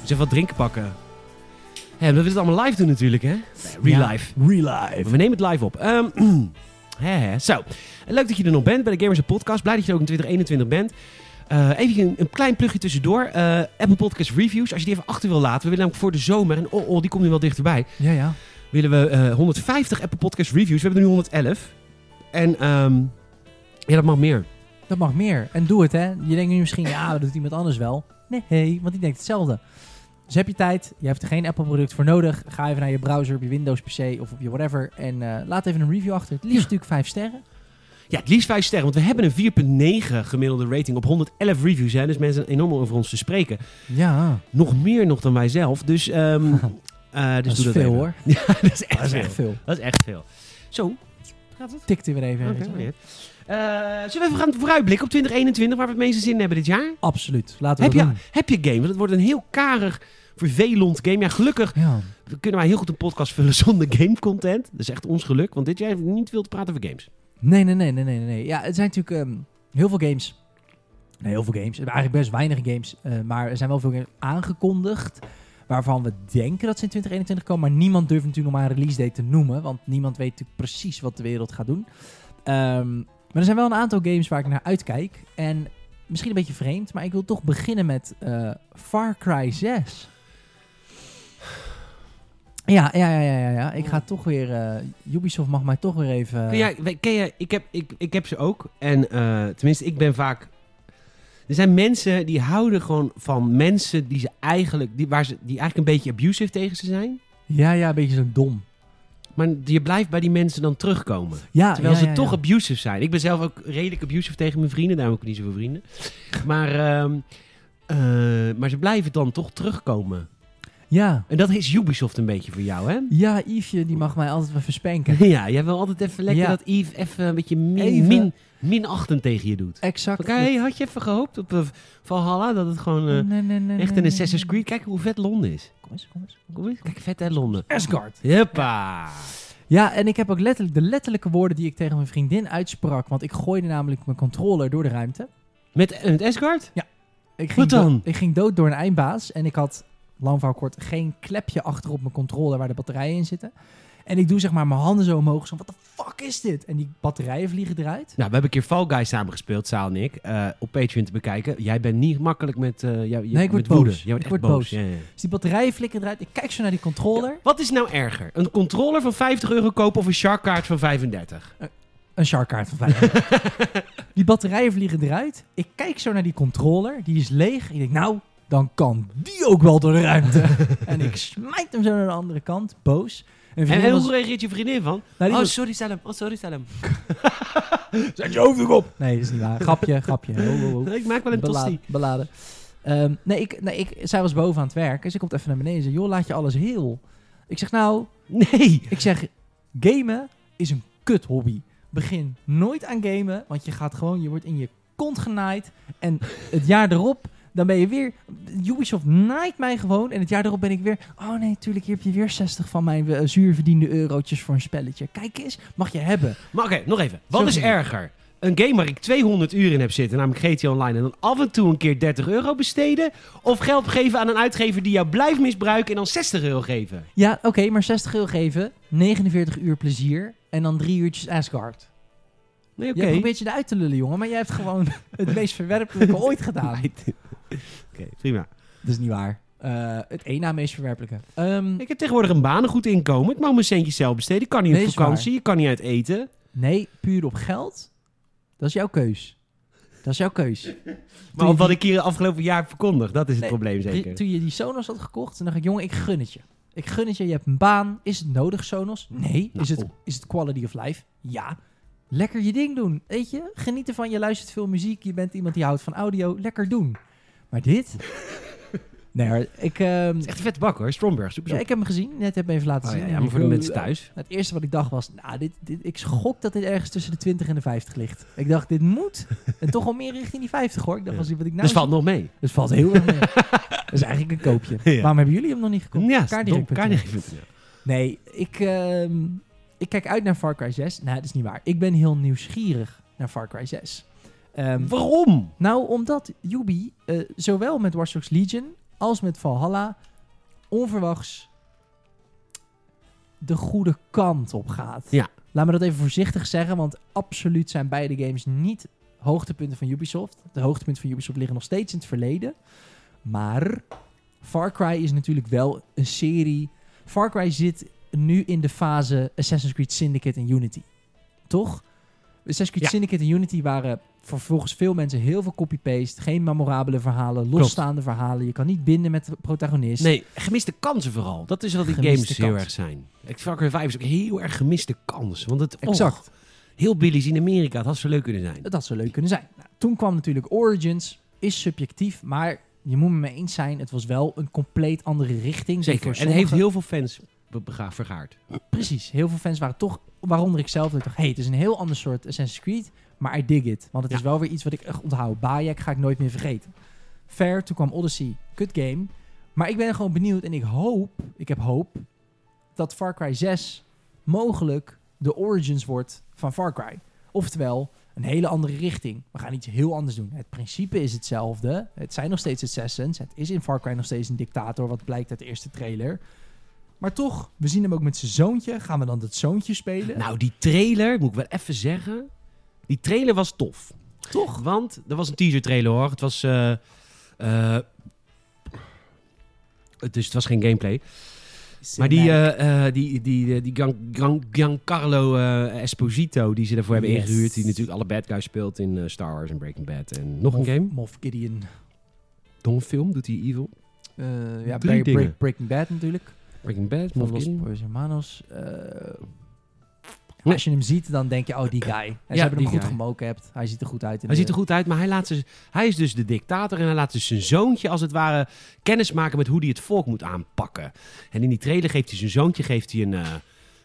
Dus even wat drinken pakken. Ja, we willen het allemaal live doen natuurlijk, hè? Real Ja. life. Real life. We nemen het live op. Ehm. Zo, leuk dat je er nog bent bij de Gamers Podcast. Blij dat je er ook in 2021 bent. Eh, even een, een klein plugje tussendoor. Eh, Apple Podcast Reviews, als je die even achter wil laten. We willen namelijk voor de zomer, en oh, oh die komt nu wel dichterbij. Ja, ja. Willen we eh, 150 Apple Podcast Reviews. We hebben er nu 111. En ehm, ja, dat mag meer. Dat mag meer. En doe het, hè. Je denkt nu misschien, ja, dat doet iemand anders wel. Nee, want die denkt hetzelfde. Dus heb je tijd, je hebt er geen Apple-product voor nodig. Ga even naar je browser, op je Windows-PC of op je whatever. En eh, laat even een review achter. Het liefst Ja. natuurlijk vijf sterren. Ja, het liefst 5 sterren. Want we hebben een 4,9 gemiddelde rating op 111 reviews. Hè. Dus mensen zijn enorm over ons te spreken. Ja, Nog meer nog dan wij zelf. Dus, ehm, eh, dus dat is doe dat veel even. hoor. Ja, dat is echt Dat is veel. echt veel. Dat is echt veel. Zo, gaat het? Tikt er weer even. Niet. Eh, zullen we even gaan vooruitblikken op 2021, waar we het meeste zin in hebben dit jaar? Absoluut. Laten Heb we je, dat doen. heb je game? Want het wordt een heel karig, vervelend game. Ja, gelukkig Ja. kunnen wij heel goed een podcast vullen zonder game content. Dat is echt ons geluk, want dit jaar niet veel te praten over games. Nee, nee, nee, nee, nee, nee. Ja, het zijn natuurlijk ehm, heel veel games. Nee, heel veel games. Eigenlijk best weinig games. eh, maar er zijn wel veel games aangekondigd. Waarvan we denken dat ze in 2021 komen. Maar niemand durft natuurlijk nog maar een release date te noemen. Want niemand weet natuurlijk precies wat de wereld gaat doen. Ehm, maar er zijn wel een aantal games waar ik naar uitkijk. En misschien een beetje vreemd. Maar ik wil toch beginnen met eh, Far Cry 6. Ja, ja, ja, ja, ja. Ik ga toch weer... eh, Ubisoft mag mij toch weer even... Ken jij, we- ken jij, ik, heb, ik, ik heb ze ook. En eh, tenminste, ik ben vaak... Er zijn mensen die houden gewoon van mensen die ze eigenlijk... Die, waar ze, die eigenlijk een beetje abusive tegen ze zijn. Ja, ja, een beetje zo dom. Maar je blijft bij die mensen dan terugkomen. Ja, Terwijl ja, ze ja, toch abusive zijn. Ik ben zelf ook redelijk abusive tegen mijn vrienden. Daarom heb ik niet zoveel vrienden. Maar, ehm, eh, maar ze blijven dan toch terugkomen. Ja. En dat is Ubisoft een beetje voor jou, hè? Ja, Yvesje, die mag mij altijd wel verspenken. Ja, jij wil altijd even lekker Ja. dat Yves even een beetje min, Even. min, minachtend tegen je doet. Exact. Oké, hey, had je even gehoopt op uh, Valhalla dat het gewoon eh, nee, nee, nee, echt nee, een Assassin's. Creed... Kijk hoe vet Londen is. Kom eens, kom eens. Kom eens, kijk vet hè, Londen. Asgard. Huppa! Ja, en ik heb ook letterlijk de letterlijke woorden die ik tegen mijn vriendin uitsprak. Want ik gooide namelijk mijn controller door de ruimte. Met, met Asgard? Ik ging Wat dan? dood- ik ging dood door een eindbaas. En ik had, lang verhaal kort, geen klepje achter op mijn controller waar de batterijen in zitten. En ik doe zeg maar mijn handen zo omhoog. Zo, wat de fuck is dit? En die batterijen vliegen eruit. Nou, we hebben een keer Fall Guys samen gespeeld, Saal en ik. eh, op Patreon te bekijken. Jij bent niet makkelijk met, eh jou, je- Nee, ik word met woede. boos. Jij wordt Ik word boos. boos. Ja, ja. Dus die batterijen flikkeren eruit. Ik kijk zo naar die controller. Wat is nou erger? Een controller van 50 euro kopen of een Sharkkaart van 35? Een sharkkaart van 5. die batterijen vliegen eruit. Ik kijk zo naar die controller. Die is leeg. Ik denk, nou, dan kan die ook wel door de ruimte. en ik smijt hem zo naar de andere kant. Boos. En, En, vriendin en was- hoe reageert je vriendin van? Nou, oh, was- sorry, stel hem. Oh, sorry, stel hem. Zet je hoofd op. Nee, dat is niet waar. Grapje, grapje. Oh, oh, oh. Ik maak wel een Beladen. tosti. beladen. Ehm, nee, ik, nee ik, zij was boven aan het werk. Dus ik komt even naar beneden en zei, joh, laat je alles heel. Ik zeg, nou, Nee. ik zeg, gamen is een kut hobby. Begin nooit aan gamen, want je gaat gewoon, je wordt in je kont genaaid. En het jaar erop, dan ben je weer, Ubisoft naait mij gewoon. En het jaar erop ben ik weer, oh nee, tuurlijk, hier heb je weer 60 van mijn eh, zuurverdiende eurotjes voor een spelletje. Kijk eens, mag je hebben. Maar oké, nog even. Wat Zo is erger? Een game waar ik 200 uur in heb zitten, namelijk GTA Online, en dan af en toe een keer 30 euro besteden? Of geld geven aan een uitgever die jou blijft misbruiken en dan 60 euro geven? Ja, oké, maar 60 euro geven, 49 uur plezier en dan drie uurtjes Asgard. Nee, oké. Jij probeert je eruit te lullen, jongen, maar jij hebt gewoon het meest verwerpelijke ooit gedaan. Oké, prima. Dat is niet waar. Eh, het één na meest verwerpelijke. Ehm, Ik heb tegenwoordig een baan, een goed inkomen. Ik mag mijn centjes zelf besteden. Ik kan niet Nee, op is vakantie, je kan niet uit eten. nee, puur op geld. Dat is jouw keus. Dat is jouw keus. Maar op wat ik hier afgelopen jaar heb verkondigd, dat is het Nee, probleem zeker. Toen je die Sonos had gekocht, toen dacht ik, jongen, ik gun het je. Ik gun het je, je hebt een baan. Is het nodig, Sonos? Nee. Nou, is, het, oh. is het quality of life? Ja. Lekker je ding doen, weet je? Geniet ervan, je luistert veel muziek, je bent iemand die houdt van audio. Lekker doen. Maar dit? nee hoor, ik, Het is echt een vette bak hoor. Stromberg, super ja, ik heb hem gezien. Net heb ik hem even laten Oh, zien. ja, ja, maar voor de mensen thuis. Het eerste wat ik dacht was, nou, dit, dit, ik schok dat dit ergens tussen de 20 en de 50 ligt. Ik dacht, dit moet. En toch al meer richting die 50 hoor. Ik dacht, als wat ik nou dus valt nog mee. dus valt heel erg mee. dat is eigenlijk een koopje. Waarom hebben jullie hem nog niet gekocht? Ja, kaardirect.nl. Nee, ik, ehm, ik kijk uit naar Far Cry 6. Nee, dat is niet waar. Ik ben heel nieuwsgierig naar Far Cry 6. Ehm, Waarom? nou, omdat Yubi eh, zowel met Watch Dogs Legion als met Valhalla onverwachts de goede kant op gaat. Ja. Laat me dat even voorzichtig zeggen, want absoluut zijn beide games niet hoogtepunten van Ubisoft. De hoogtepunten van Ubisoft liggen nog steeds in het verleden. Maar Far Cry is natuurlijk wel een serie. Far Cry zit nu in de fase Assassin's Creed Syndicate en Unity. Toch? Assassin's Creed Ja. Syndicate en Unity waren voor volgens veel mensen heel veel copy-paste. Geen memorabele verhalen, losstaande verhalen. Je kan niet binden met de protagonist. Nee, gemiste kansen vooral. Dat is wat die Gemiste games heel kans. erg zijn. Cry 5 is ook heel erg gemiste kans. Want het, Exact. oh, heel Billy's in Amerika. Het had zo leuk kunnen zijn. Dat zou leuk kunnen zijn. Nou, toen kwam natuurlijk Origins. Is subjectief, maar je moet me mee eens zijn. Het was wel een compleet andere richting. Zeker. En het heeft heel veel fans vergaard. Precies. Heel veel fans waren toch, waaronder ik zelf, dat ik dacht, hey, het is een heel ander soort Assassin's Creed, maar I dig it. Want het is wel weer iets wat ik echt onthoud. Bayek ga ik nooit meer vergeten. Fair, toen kwam Odyssey, kut game. Maar ik ben gewoon benieuwd en ik hoop, ik heb hoop, dat Far Cry 6 mogelijk de origins wordt van Far Cry. Oftewel, een hele andere richting. We gaan iets heel anders doen. Het principe is hetzelfde. Het zijn nog steeds assassins. Het is in Far Cry nog steeds een dictator, wat blijkt uit de eerste trailer. Maar toch, we zien hem ook met zijn zoontje. Gaan we dan dat zoontje spelen? Nou, die trailer, moet ik wel even zeggen. Die trailer was tof. toch? Want er was een teaser trailer hoor. Het was. eh, het- dus het was geen gameplay. Maar die, eh, die, die, die Gian, Gian- Giancarlo eh, Esposito, die ze daarvoor hebben Yes. ingehuurd. Die natuurlijk alle bad guys speelt in Star Wars en Breaking Bad. En nog een game. Moff Gideon. Een film, doet hij Evil. Ja, Breaking Bad natuurlijk. Breaking Bad, Moff Los Gideon. Poos Hermanos. Ja. Als je hem ziet, dan denk je, oh, die guy. En ze Ja, hebben hem goed guy. gemocapt. Hij ziet er goed uit. in Hij de- ziet er goed uit, maar hij, laat ze, hij is dus de dictator en hij laat dus zijn zoontje als het ware kennis maken met hoe hij het volk moet aanpakken. En in die trailer geeft hij zijn zoontje geeft hij een, eh,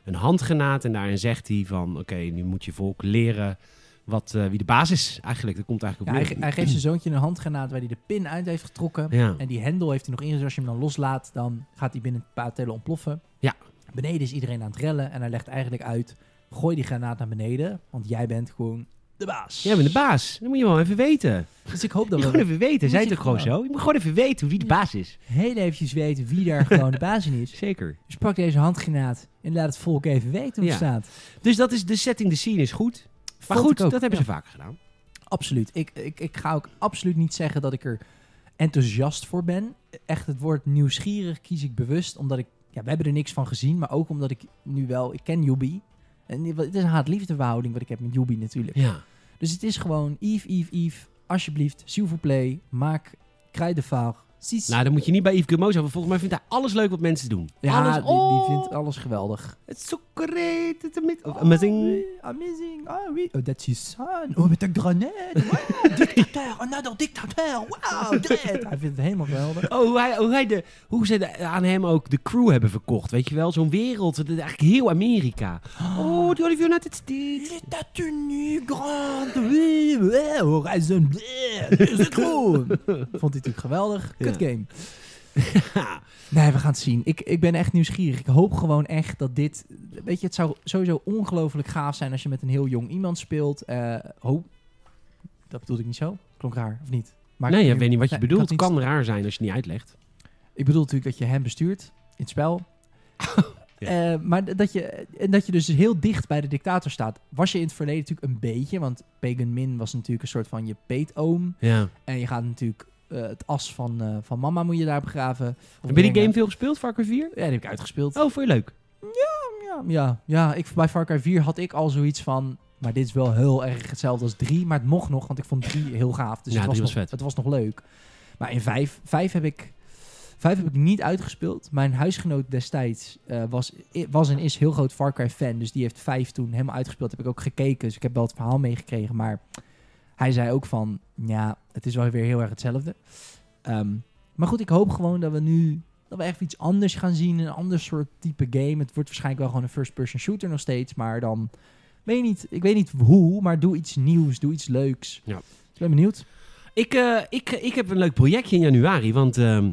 een handgenaad en daarin zegt hij van oké, nu moet je volk leren wat, eh, wie de baas is eigenlijk. Dat komt eigenlijk Ja, op hij, ge- hij geeft zijn zoontje een handgranaat waar hij de pin uit heeft getrokken. Ja. En die hendel heeft hij nog ingezet. Als je hem dan loslaat, dan gaat hij binnen een paar tellen ontploffen. Ja. Beneden is iedereen aan het rellen. En hij legt eigenlijk uit, gooi die granaat naar beneden. Want jij bent gewoon de baas. Jij bent de baas. Dat moet je wel even weten. Dus ik hoop dat we gewoon even weten. Zij ook gewoon zo? Je moet gewoon even weten wie de baas is. heel eventjes weten wie daar gewoon de baas in is. Zeker. Dus pak deze handgranaat en laat het volk even weten hoe het Ja. staat. Dus dat is de setting, de scene is goed. Maar Vond goed, dat hebben Ja. ze vaker gedaan. Absoluut. Ik, ik, ik ga ook absoluut niet zeggen dat ik er enthousiast voor ben. Echt het woord nieuwsgierig kies ik bewust, omdat ik... Ja, we hebben er niks van gezien, maar ook omdat ik nu wel... Ik ken Yubi. En het is een haat-liefde verhouding wat ik heb met Yubi natuurlijk. Ja. Dus het is gewoon, Yves, Yves, Yves, alsjeblieft, s'il vous plaît, maak Kruidenvaag. Nou, dan moet je niet bij Yves Guillemot zijn. want Volgens mij vindt hij alles leuk wat mensen doen. ja, alles, die, oh, die vindt alles geweldig. Het is zo great. Het is amazing. Oh, amazing. oui, amazing. Ah oui. Oh, that's his son. Oh, met een grenade. Wow, dictateur. Another dictateur. Wow, dread. Hij vindt het helemaal geweldig. Oh, hoe, hij, hoe, hij de, hoe ze de- aan hem ook de crew hebben verkocht. Weet je wel? Zo'n wereld. Het is eigenlijk heel Amerika. Oh, the Olive United States. ta tenue grande. Oui, oui, Horizon. C'est trop. Vond hij natuurlijk geweldig. Kut. Game. Nee, we gaan het zien. Ik, ik ben echt nieuwsgierig. Ik hoop gewoon echt dat dit... Weet je, het zou sowieso ongelooflijk gaaf zijn als je met een heel jong iemand speelt. Oh, dat bedoelde ik niet zo. Klonk raar, of niet? Maar nee, ik- weet niet wat je nee, bedoelt. Het niet- kan raar zijn als je het niet uitlegt. Ik bedoel natuurlijk dat je hem bestuurt in het spel. Ja. Eh, maar dat je, en dat je dus heel dicht bij de dictator staat. Was je in het verleden natuurlijk een beetje. Want Pagan Min was natuurlijk een soort van je peetoom. Ja. En je gaat natuurlijk het as van, eh, van mama moet je daar begraven. Of Heb je die game veel gespeeld, Far Cry 4? Ja, die heb ik uitgespeeld. Oh, vond je leuk? Ja, ja, ja ik, bij Far Cry 4 had ik al zoiets van... Maar dit is wel heel erg hetzelfde als 3. Maar het mocht nog, want ik vond 3 heel gaaf. Dus Ja, het, was nog, vet. het was nog leuk. Maar in 5, 5 heb ik... Vijf heb ik niet uitgespeeld. Mijn huisgenoot destijds eh, was, was en is heel groot Far Cry fan. Dus die heeft vijf toen helemaal uitgespeeld. Heb ik ook gekeken. Dus ik heb wel het verhaal meegekregen. Maar hij zei ook van, ja, het is wel weer heel erg hetzelfde. Ehm, maar goed, ik hoop gewoon dat we nu dat we echt iets anders gaan zien. Een ander soort type game. Het wordt waarschijnlijk wel gewoon een first-person shooter nog steeds. Maar dan, weet je niet, ik weet niet hoe, maar doe iets nieuws. Doe iets leuks. Ja. Ik ben benieuwd. Ik, eh, ik, ik heb een leuk projectje in januari. Want ehm,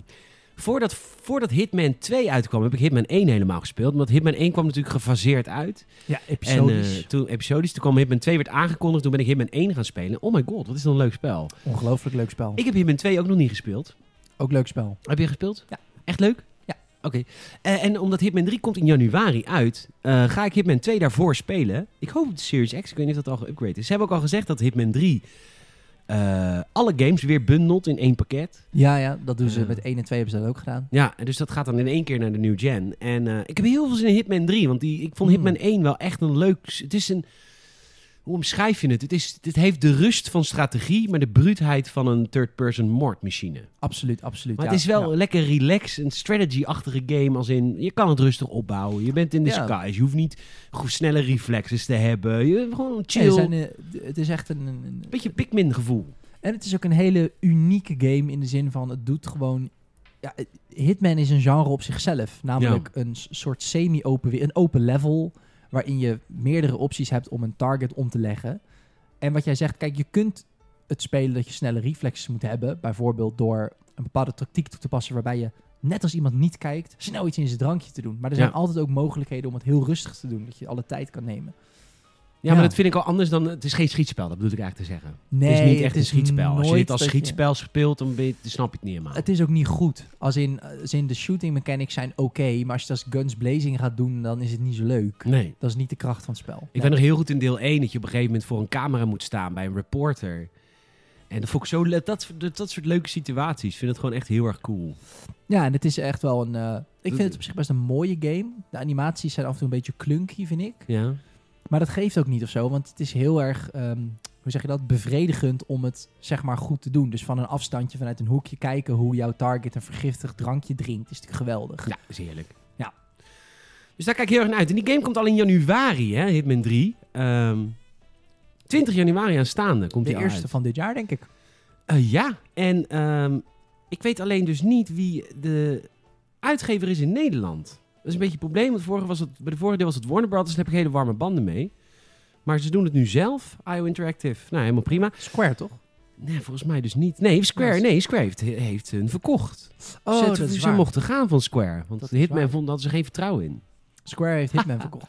voordat, voordat Hitman 2 uitkwam, heb ik Hitman 1 helemaal gespeeld. Want Hitman 1 kwam natuurlijk gefaseerd uit. Ja, En episodisch. eh, toen episodisch, toen kwam Hitman 2 werd aangekondigd. Toen ben ik Hitman 1 gaan spelen. Oh my god, wat is dan een leuk spel. Ongelooflijk leuk spel. Ik heb Hitman 2 ook nog niet gespeeld. Ook leuk spel. Heb je gespeeld? Ja. Echt leuk? Ja. Oké. Eh, en omdat Hitman 3 komt in januari uit, eh, ga ik Hitman 2 daarvoor spelen. Ik hoop op de Series X. Ik weet niet of dat al geüpgrade is. Ze hebben ook al gezegd dat Hitman 3 eh, alle games weer bundelt in één pakket. Ja, ja, dat doen ze Eh. met 1 en 2 hebben ze dat ook gedaan. Ja, en dus dat gaat dan in één keer naar de new gen. En eh, ik heb heel veel zin in Hitman 3, want die, ik vond Mm. Hitman 1 wel echt een leuk... Het is een... Hoe omschrijf je het? Het, is, het heeft de rust van strategie, maar de bruutheid van een third-person moordmachine. Absoluut, absoluut. Maar ja, het is wel ja. lekker relaxed, een strategy-achtige game. Als in, je kan het rustig opbouwen. Je bent in de Ja. skies. Je hoeft niet snelle reflexes te hebben. Je gewoon chill. zijn, eh, het is echt een, een- een- Beetje Pikmin gevoel. En het is ook een hele unieke game in de zin van het doet gewoon. Ja, het- Hitman is een genre op zichzelf. Namelijk een soort semi-open, een open level. Waarin je meerdere opties hebt om een target om te leggen. En wat jij zegt, kijk, je kunt het spelen dat je snelle reflexes moet hebben. Bijvoorbeeld door een bepaalde tactiek toe te passen waarbij je, net als iemand niet kijkt, snel iets in zijn drankje te doen. Maar er zijn Ja. altijd ook mogelijkheden om het heel rustig te doen. Dat je alle tijd kan nemen. Ja, maar dat vind ik al anders dan... Het is geen schietspel, dat bedoel ik eigenlijk te zeggen. Nee, het is niet echt een schietspel. Als je dit als je- schietspel speelt, dan, je- dan snap je het niet helemaal. Het is ook niet goed. Als in, als in de shooting mechanics zijn oké, maar als je dat als guns blazing gaat doen, dan is het niet zo leuk. Nee. Dat is niet de kracht van het spel. Ik Nee. ben nog heel goed in deel 1 dat je op een gegeven moment voor een camera moet staan bij een reporter. En dat vond ik zo dat, dat, dat soort leuke situaties. Ik vind het gewoon echt heel erg cool. Ja, en het is echt wel een... eh, ik vind het op zich best een mooie game. De animaties zijn af en toe een beetje clunky, vind ik. Ja. Maar dat geeft ook niet of zo, want het is heel erg, ehm, hoe zeg je dat, bevredigend om het zeg maar goed te doen. Dus van een afstandje, vanuit een hoekje kijken hoe jouw target een vergiftigd drankje drinkt, is natuurlijk geweldig. Ja, is heerlijk. Ja. Dus daar kijk ik heel erg naar uit. En die game komt al in januari, hè, Hitman 3. Ehm 20 januari aanstaande komt De die eerste uit. van dit jaar, denk ik. Eh, ja, en ehm, ik weet alleen dus niet wie de uitgever is in Nederland. Dat is een beetje een probleem, want vorige was het, bij de vorige deel was het Warner Brothers. Daar heb ik hele warme banden mee. Maar ze doen het nu zelf, IO Interactive. Nou, helemaal prima. Square, toch? Nee, volgens mij dus niet. Nee, Square, nee, Square heeft, heeft hun verkocht. Oh, ze, dat is ze waar. mochten gaan van Square. Want Dat Hitman vond dat ze geen vertrouwen in. Square heeft Hitman verkocht.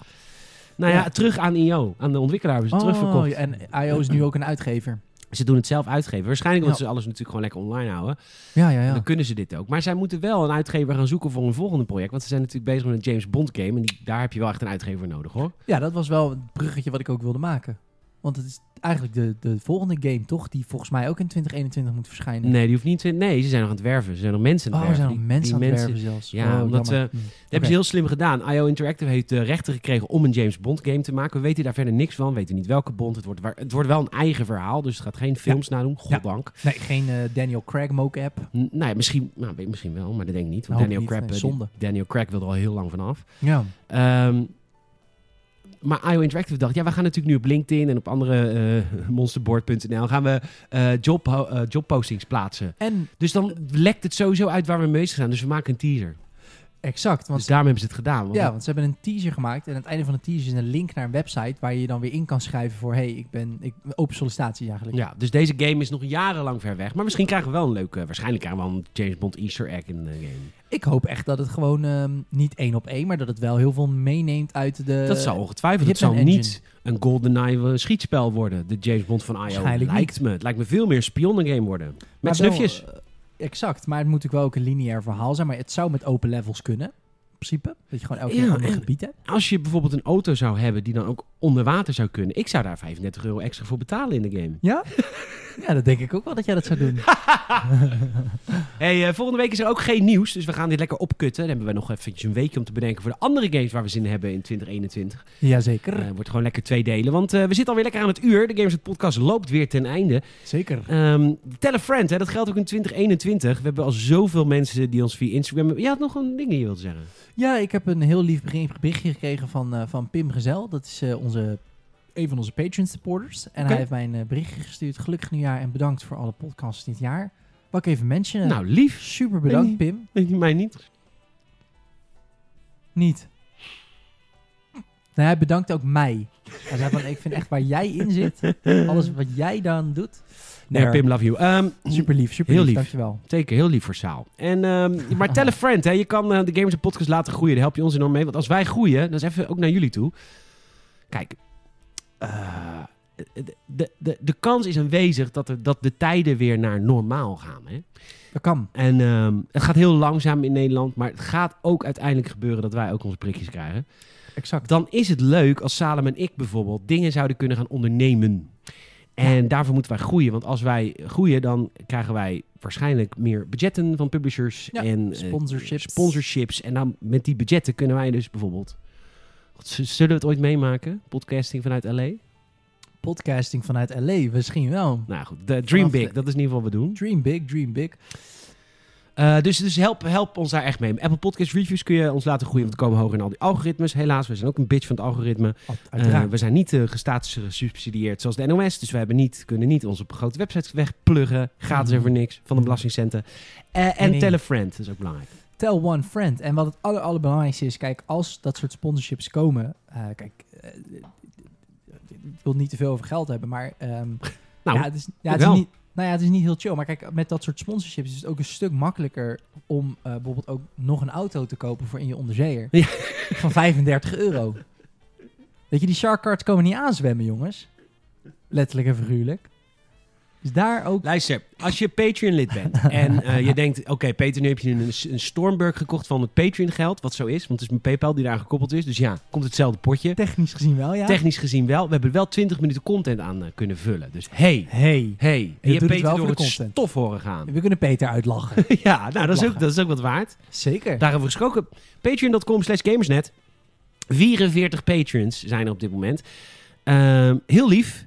Nou ja, terug aan IO. Aan de ontwikkelaar hebben ze terugverkocht. ja, en IO is nu ook een uitgever. Ze doen het zelf uitgeven. Waarschijnlijk omdat Ja. ze alles natuurlijk gewoon lekker online houden. Ja, ja, ja. Dan kunnen ze dit ook. Maar zij moeten wel een uitgever gaan zoeken voor een volgende project. Want ze zijn natuurlijk bezig met een James Bond game. En die, daar heb je wel echt een uitgever voor nodig hoor. Ja, dat was wel het bruggetje wat ik ook wilde maken. Want het is eigenlijk de, de volgende game, toch? Die volgens mij ook in 2021 moet verschijnen. Nee, die hoeft niet. te- Nee, ze zijn nog aan het werven. Ze zijn nog mensen aan oh, het er werven. zijn nog mensen die aan het werven zelfs. Ja, Oh, omdat ze- Hm. Dat hebben ze heel slim gedaan. IO Interactive heeft de rechten gekregen om een James Bond game te maken. We weten daar verder niks van. We weten niet welke Bond. Het wordt, waar- het wordt wel een eigen verhaal. Dus het gaat geen films nadoen. Goddank. Nee, geen eh, Daniel Craig mocap. N- Nou ja, misschien, nou, misschien wel, maar dat denk ik niet. Want Daniel, niet, Craig, nee, eh. Daniel Craig wil er al heel lang vanaf. Ja. Ehm maar IO Interactive dacht, ja, we gaan natuurlijk nu op LinkedIn en op andere eh monsterboard.nl gaan we eh, job, eh, jobpostings plaatsen. En Dus dan lekt het sowieso uit waar we mee bezig zijn. Dus we maken een teaser. Exact, want dus daarom hebben ze het gedaan. Want Ja, want ze hebben een teaser gemaakt. En aan het einde van de teaser is een link naar een website waar je je dan weer in kan schrijven voor hey, ik ben ik, open sollicitatie eigenlijk. ja, dus deze game is nog jarenlang ver weg. Maar misschien krijgen we wel een leuke, waarschijnlijk krijgen we wel een James Bond Easter egg in de game. Ik hoop echt dat het gewoon ehm, niet één op één, maar dat het wel heel veel meeneemt uit de. dat zal ongetwijfeld. Het engine. niet een GoldenEye eh, schietspel worden. De James Bond van IO. Waarschijnlijk Lijkt me. Het lijkt me veel meer spionnengame worden. Met maar wel, snufjes. Exact, maar het moet natuurlijk wel ook een lineair verhaal zijn. Maar het zou met open levels kunnen. principe. Dat je gewoon elke Ja, keer een ander en- gebied hebt. Als je bijvoorbeeld een auto zou hebben die dan ook onder water zou kunnen. Ik zou daar 35 euro extra voor betalen in de game. Ja? ja, dat denk ik ook wel dat jij dat zou doen. Hey, eh, volgende week is er ook geen nieuws, dus we gaan dit lekker opkutten. Dan hebben we nog eventjes een weekje om te bedenken voor de andere games waar we zin in hebben in 2021. Jazeker. Eh wordt gewoon lekker twee delen, want eh, we zitten alweer lekker aan het uur. De Gamers het podcast loopt weer ten einde. Zeker. Ehm tell a friend, hè, dat geldt ook in 2021. We hebben al zoveel mensen die ons via Instagram... Je had nog een ding die je zeggen. Ja, ik heb een heel lief bericht- berichtje gekregen van, van Pim Gezel. Dat is onze, een van onze Patreon supporters. En hij heeft mij een eh, berichtje gestuurd. Gelukkig nieuwjaar en bedankt voor alle podcasts dit jaar. Ik even mentionen. nou, lief. Super bedankt, Nee. Pim. Nee, mij niet. Niet. Nee, hij bedankt ook mij. Hij zei van, ik vind echt waar jij in zit, alles wat jij dan doet. Nee, Pim, love you. Ehm, Super lief, super Heel lief. Dankjewel. Zeker, heel lief voor Saal. En, ehm, maar tell a friend, hè. je kan eh, de Gamers Podcast laten groeien. Daar help je ons enorm mee. Want als wij groeien, dan is even ook naar jullie toe. Kijk, eh, de, de, de, kans is aanwezig dat, er, dat de tijden weer naar normaal gaan. Hè? Dat kan. En ehm, het gaat heel langzaam in Nederland, maar het gaat ook uiteindelijk gebeuren dat wij ook onze prikjes krijgen. Exact. Dan is het leuk als Salem en ik bijvoorbeeld dingen zouden kunnen gaan ondernemen. En daarvoor moeten wij groeien. Want als wij groeien, dan krijgen wij waarschijnlijk meer budgetten van publishers Ja, en eh, sponsorships. sponsorships. En dan met die budgetten kunnen wij dus bijvoorbeeld. God, Zullen we het ooit meemaken? Podcasting vanuit LA? Podcasting vanuit LA, misschien wel. Nou goed, de Dream Big, dat is in ieder geval wat we doen. Dream big, dream big. Eh, dus dus help, help ons daar echt mee. Apple Podcast Reviews kun je ons laten groeien, want we komen hoger in al die algoritmes. Helaas, we zijn ook een bitch van het algoritme. Eh, Uiteraard. we zijn niet uh, gestatus gesubsidieerd zoals de NOS. Dus we hebben niet, kunnen niet onze grote websites wegpluggen. Gratis en voor niks van de Mhm. belastingcenten. Eh, en Nee, nee. tell a friend, dat is ook belangrijk. Tell one friend. En wat het aller, allerbelangrijkste is, kijk, als dat soort sponsorships komen, eh, kijk, eh, ik wil niet te veel over geld hebben, maar ehm, Nou, ja, het is, ja, het is niet, nou ja, het is niet heel chill. Maar kijk, met dat soort sponsorships is het ook een stuk makkelijker om eh, bijvoorbeeld ook nog een auto te kopen voor in je onderzeeër Ja. van 35 euro. Weet je, die shark cards komen niet aanzwemmen, jongens. Letterlijk en figuurlijk. Dus daar ook Luister, als je Patreon-lid bent en eh, je denkt... Oké, Peter, nu heb je een, een Stormberg gekocht van het Patreon-geld. Wat zo is, want het is mijn PayPal die daar gekoppeld is. Dus ja, komt hetzelfde potje. technisch gezien wel, ja. Technisch gezien wel. We hebben wel 20 minuten content aan eh, kunnen vullen. Dus hey, hey, hey. En je hebt het Peter wel door voor het de content. stof horen gaan. we kunnen Peter uitlachen. ja, nou, dat is, ook, dat is ook wat waard. Zeker. Daarover gesproken. Patreon.com slash gamersnet. 44 patrons zijn er op dit moment. Ehm, heel lief.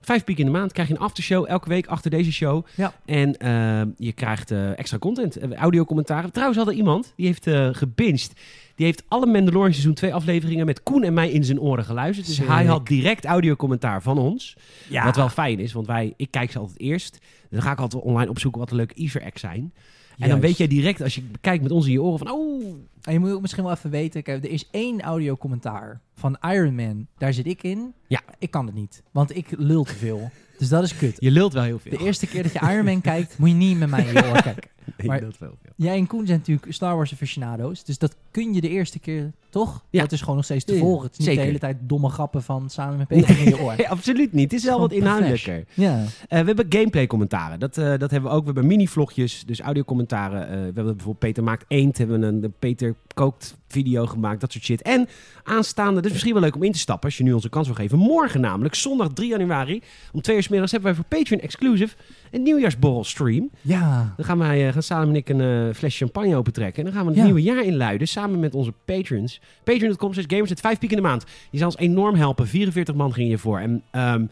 Vijf piek in de maand krijg je een aftershow elke week achter deze show. Ja. En ehm, je krijgt eh, extra content, eh, audiocommentaren. Trouwens had er iemand, die heeft gebinged. Die heeft alle Mandalorian seizoen 2 afleveringen met Koen en mij in zijn oren geluisterd. Dus Sick. hij had direct audiocommentaar van ons. ja. Wat wel fijn is, want wij, ik kijk ze altijd eerst. Dan ga ik altijd online opzoeken wat een leuke easter eggs zijn. En dan weet jij direct, als je kijkt met ons in je oren, van oh, En je moet ook misschien wel even weten, kijk, er is één audiocommentaar van Iron Man. Daar zit ik in. Ja. Ik kan het niet, want ik lul te veel. Dus dat is kut. je lult wel heel veel. De eerste keer dat je Iron Man kijkt, moet je niet met mij in je oor kijken. Maar- lult wel veel. Jij en Koen zijn natuurlijk Star Wars aficionado's. Dus dat kun je de eerste keer, toch? Ja. Dat is gewoon nog steeds te Ja, volgen. Het is niet zeker. de hele tijd domme grappen van samen met Peter in je oor. Nee, absoluut niet. Het is wel wat inhoudelijker. Ja. Eh, we hebben gameplay commentaren. Dat, eh, dat hebben we ook. We hebben mini-vlogjes, dus audiocommentaren. Eh we hebben bijvoorbeeld Peter maakt eend. Hebben we een de Peter kookt video gemaakt. Dat soort shit. En aanstaande, is misschien wel leuk om in te stappen. Als je nu onze kans wil geven. Morgen namelijk, zondag 3 januari. Om twee uur 's middags hebben wij voor Patreon exclusive een nieuwjaarsborrel stream. Ja. Dan gaan wij, gaan Salem en ik een fles champagne opentrekken. En dan gaan we het Ja. nieuwe jaar inluiden samen met onze patrons. Patreon.com slash gamers het 5 piek in de maand. Je zal ons enorm helpen. 44 man ging hiervoor. En ehm,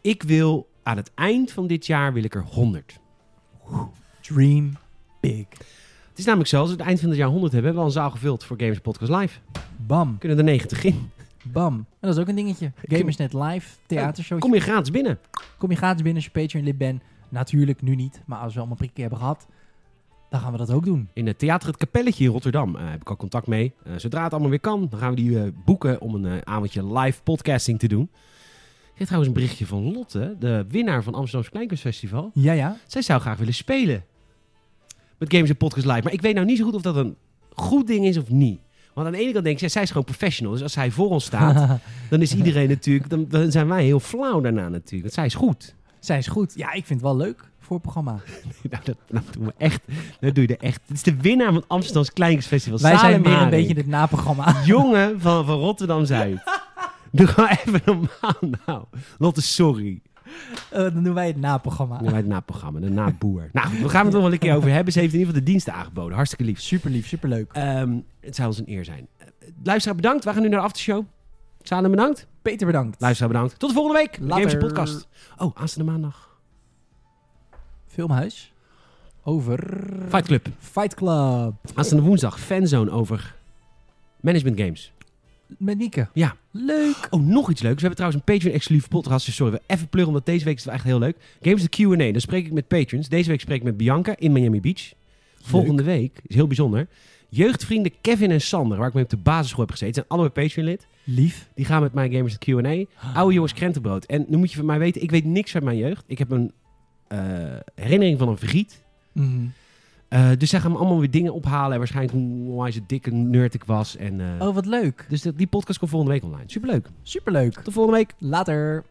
ik wil aan het eind van dit jaar wil ik er 100. Dream big. Het is namelijk zo, als we het eind van het jaar 100 hebben, hebben we al een zaal gevuld voor Gamers Podcast Live. Bam. Kunnen er 90 in. Bam. En dat is ook een dingetje. Gamersnet live, theatershow. Kom je gratis binnen. Kom je gratis binnen als je Patreon-lid bent? Natuurlijk nu niet, maar als we allemaal prikje hebben gehad, dan gaan we dat ook doen. In het Theater Het Kapelletje in Rotterdam eh, heb ik al contact mee. Eh, zodra het allemaal weer kan, dan gaan we die eh, boeken om een avondje live podcasting te doen. Ik heb trouwens een berichtje van Lotte, de winnaar van Amsterdamse Kleinkunstfestival. Ja, ja. Zij zou graag willen spelen. Met Games en Podcast Live. Maar ik weet nou niet zo goed of dat een goed ding is of niet. Want aan de ene kant denk ik, zij- zij is gewoon professional. Dus als zij voor ons staat, dan is iedereen natuurlijk... Dan, dan zijn wij heel flauw daarna natuurlijk. Want zij is goed. Zij is goed. Ja, ik vind het wel leuk voor het programma. nou, dat, nou, doen we echt. Dat doe je er echt. Het is de winnaar van het Amsterdamse Kleinkunstfestival. Wij zijn Salem weer een beetje het naprogramma. Jongen van, van Rotterdam-Zuid. Doe gewoon even normaal nou. Lotte, sorry. Eh, dan doen wij het naprogramma. Nu bij het na-programma, de na-boer. Nou, we gaan het nog wel een keer over hebben. Ze heeft in ieder geval de diensten aangeboden. Hartstikke lief. Super lief, super leuk. Ehm, het zou ons een eer zijn. Uh, luisteraar bedankt. We gaan nu naar de aftershow. Salem bedankt. Peter, bedankt. Luisteraar bedankt. Tot de volgende week. Later. Podcast. Oh, aanstaande maandag. Filmhuis. Over... Fight Club. Fight Club. Aanstaande woensdag. Fanzone over management games. Met Nieke. Ja. Leuk. Oh, nog iets leuks. We hebben trouwens een Patreon-exclusieve podcast. Dus sorry, we even pluggen, omdat deze week is het wel echt heel leuk. Games de Q&A. Dan spreek ik met patrons. Deze week spreek ik met Bianca in Miami Beach. Volgende week, is heel bijzonder, jeugdvrienden Kevin en Sander, waar ik mee op de basisschool heb gezeten, zijn allemaal Patreon-lid. Lief. Die gaan met mij Gamers de Q&A. Oude jongens krentenbrood. En nu moet je van mij weten, ik weet niks uit mijn jeugd. Ik heb een herinnering van een vergiet. Mhm. Eh, dus zij gaan me allemaal weer dingen ophalen. En waarschijnlijk hoe onwijs dikke nerd ik was. En, eh, Oh, wat leuk. Dus die podcast komt volgende week online. Superleuk. Superleuk. Tot volgende week. Later.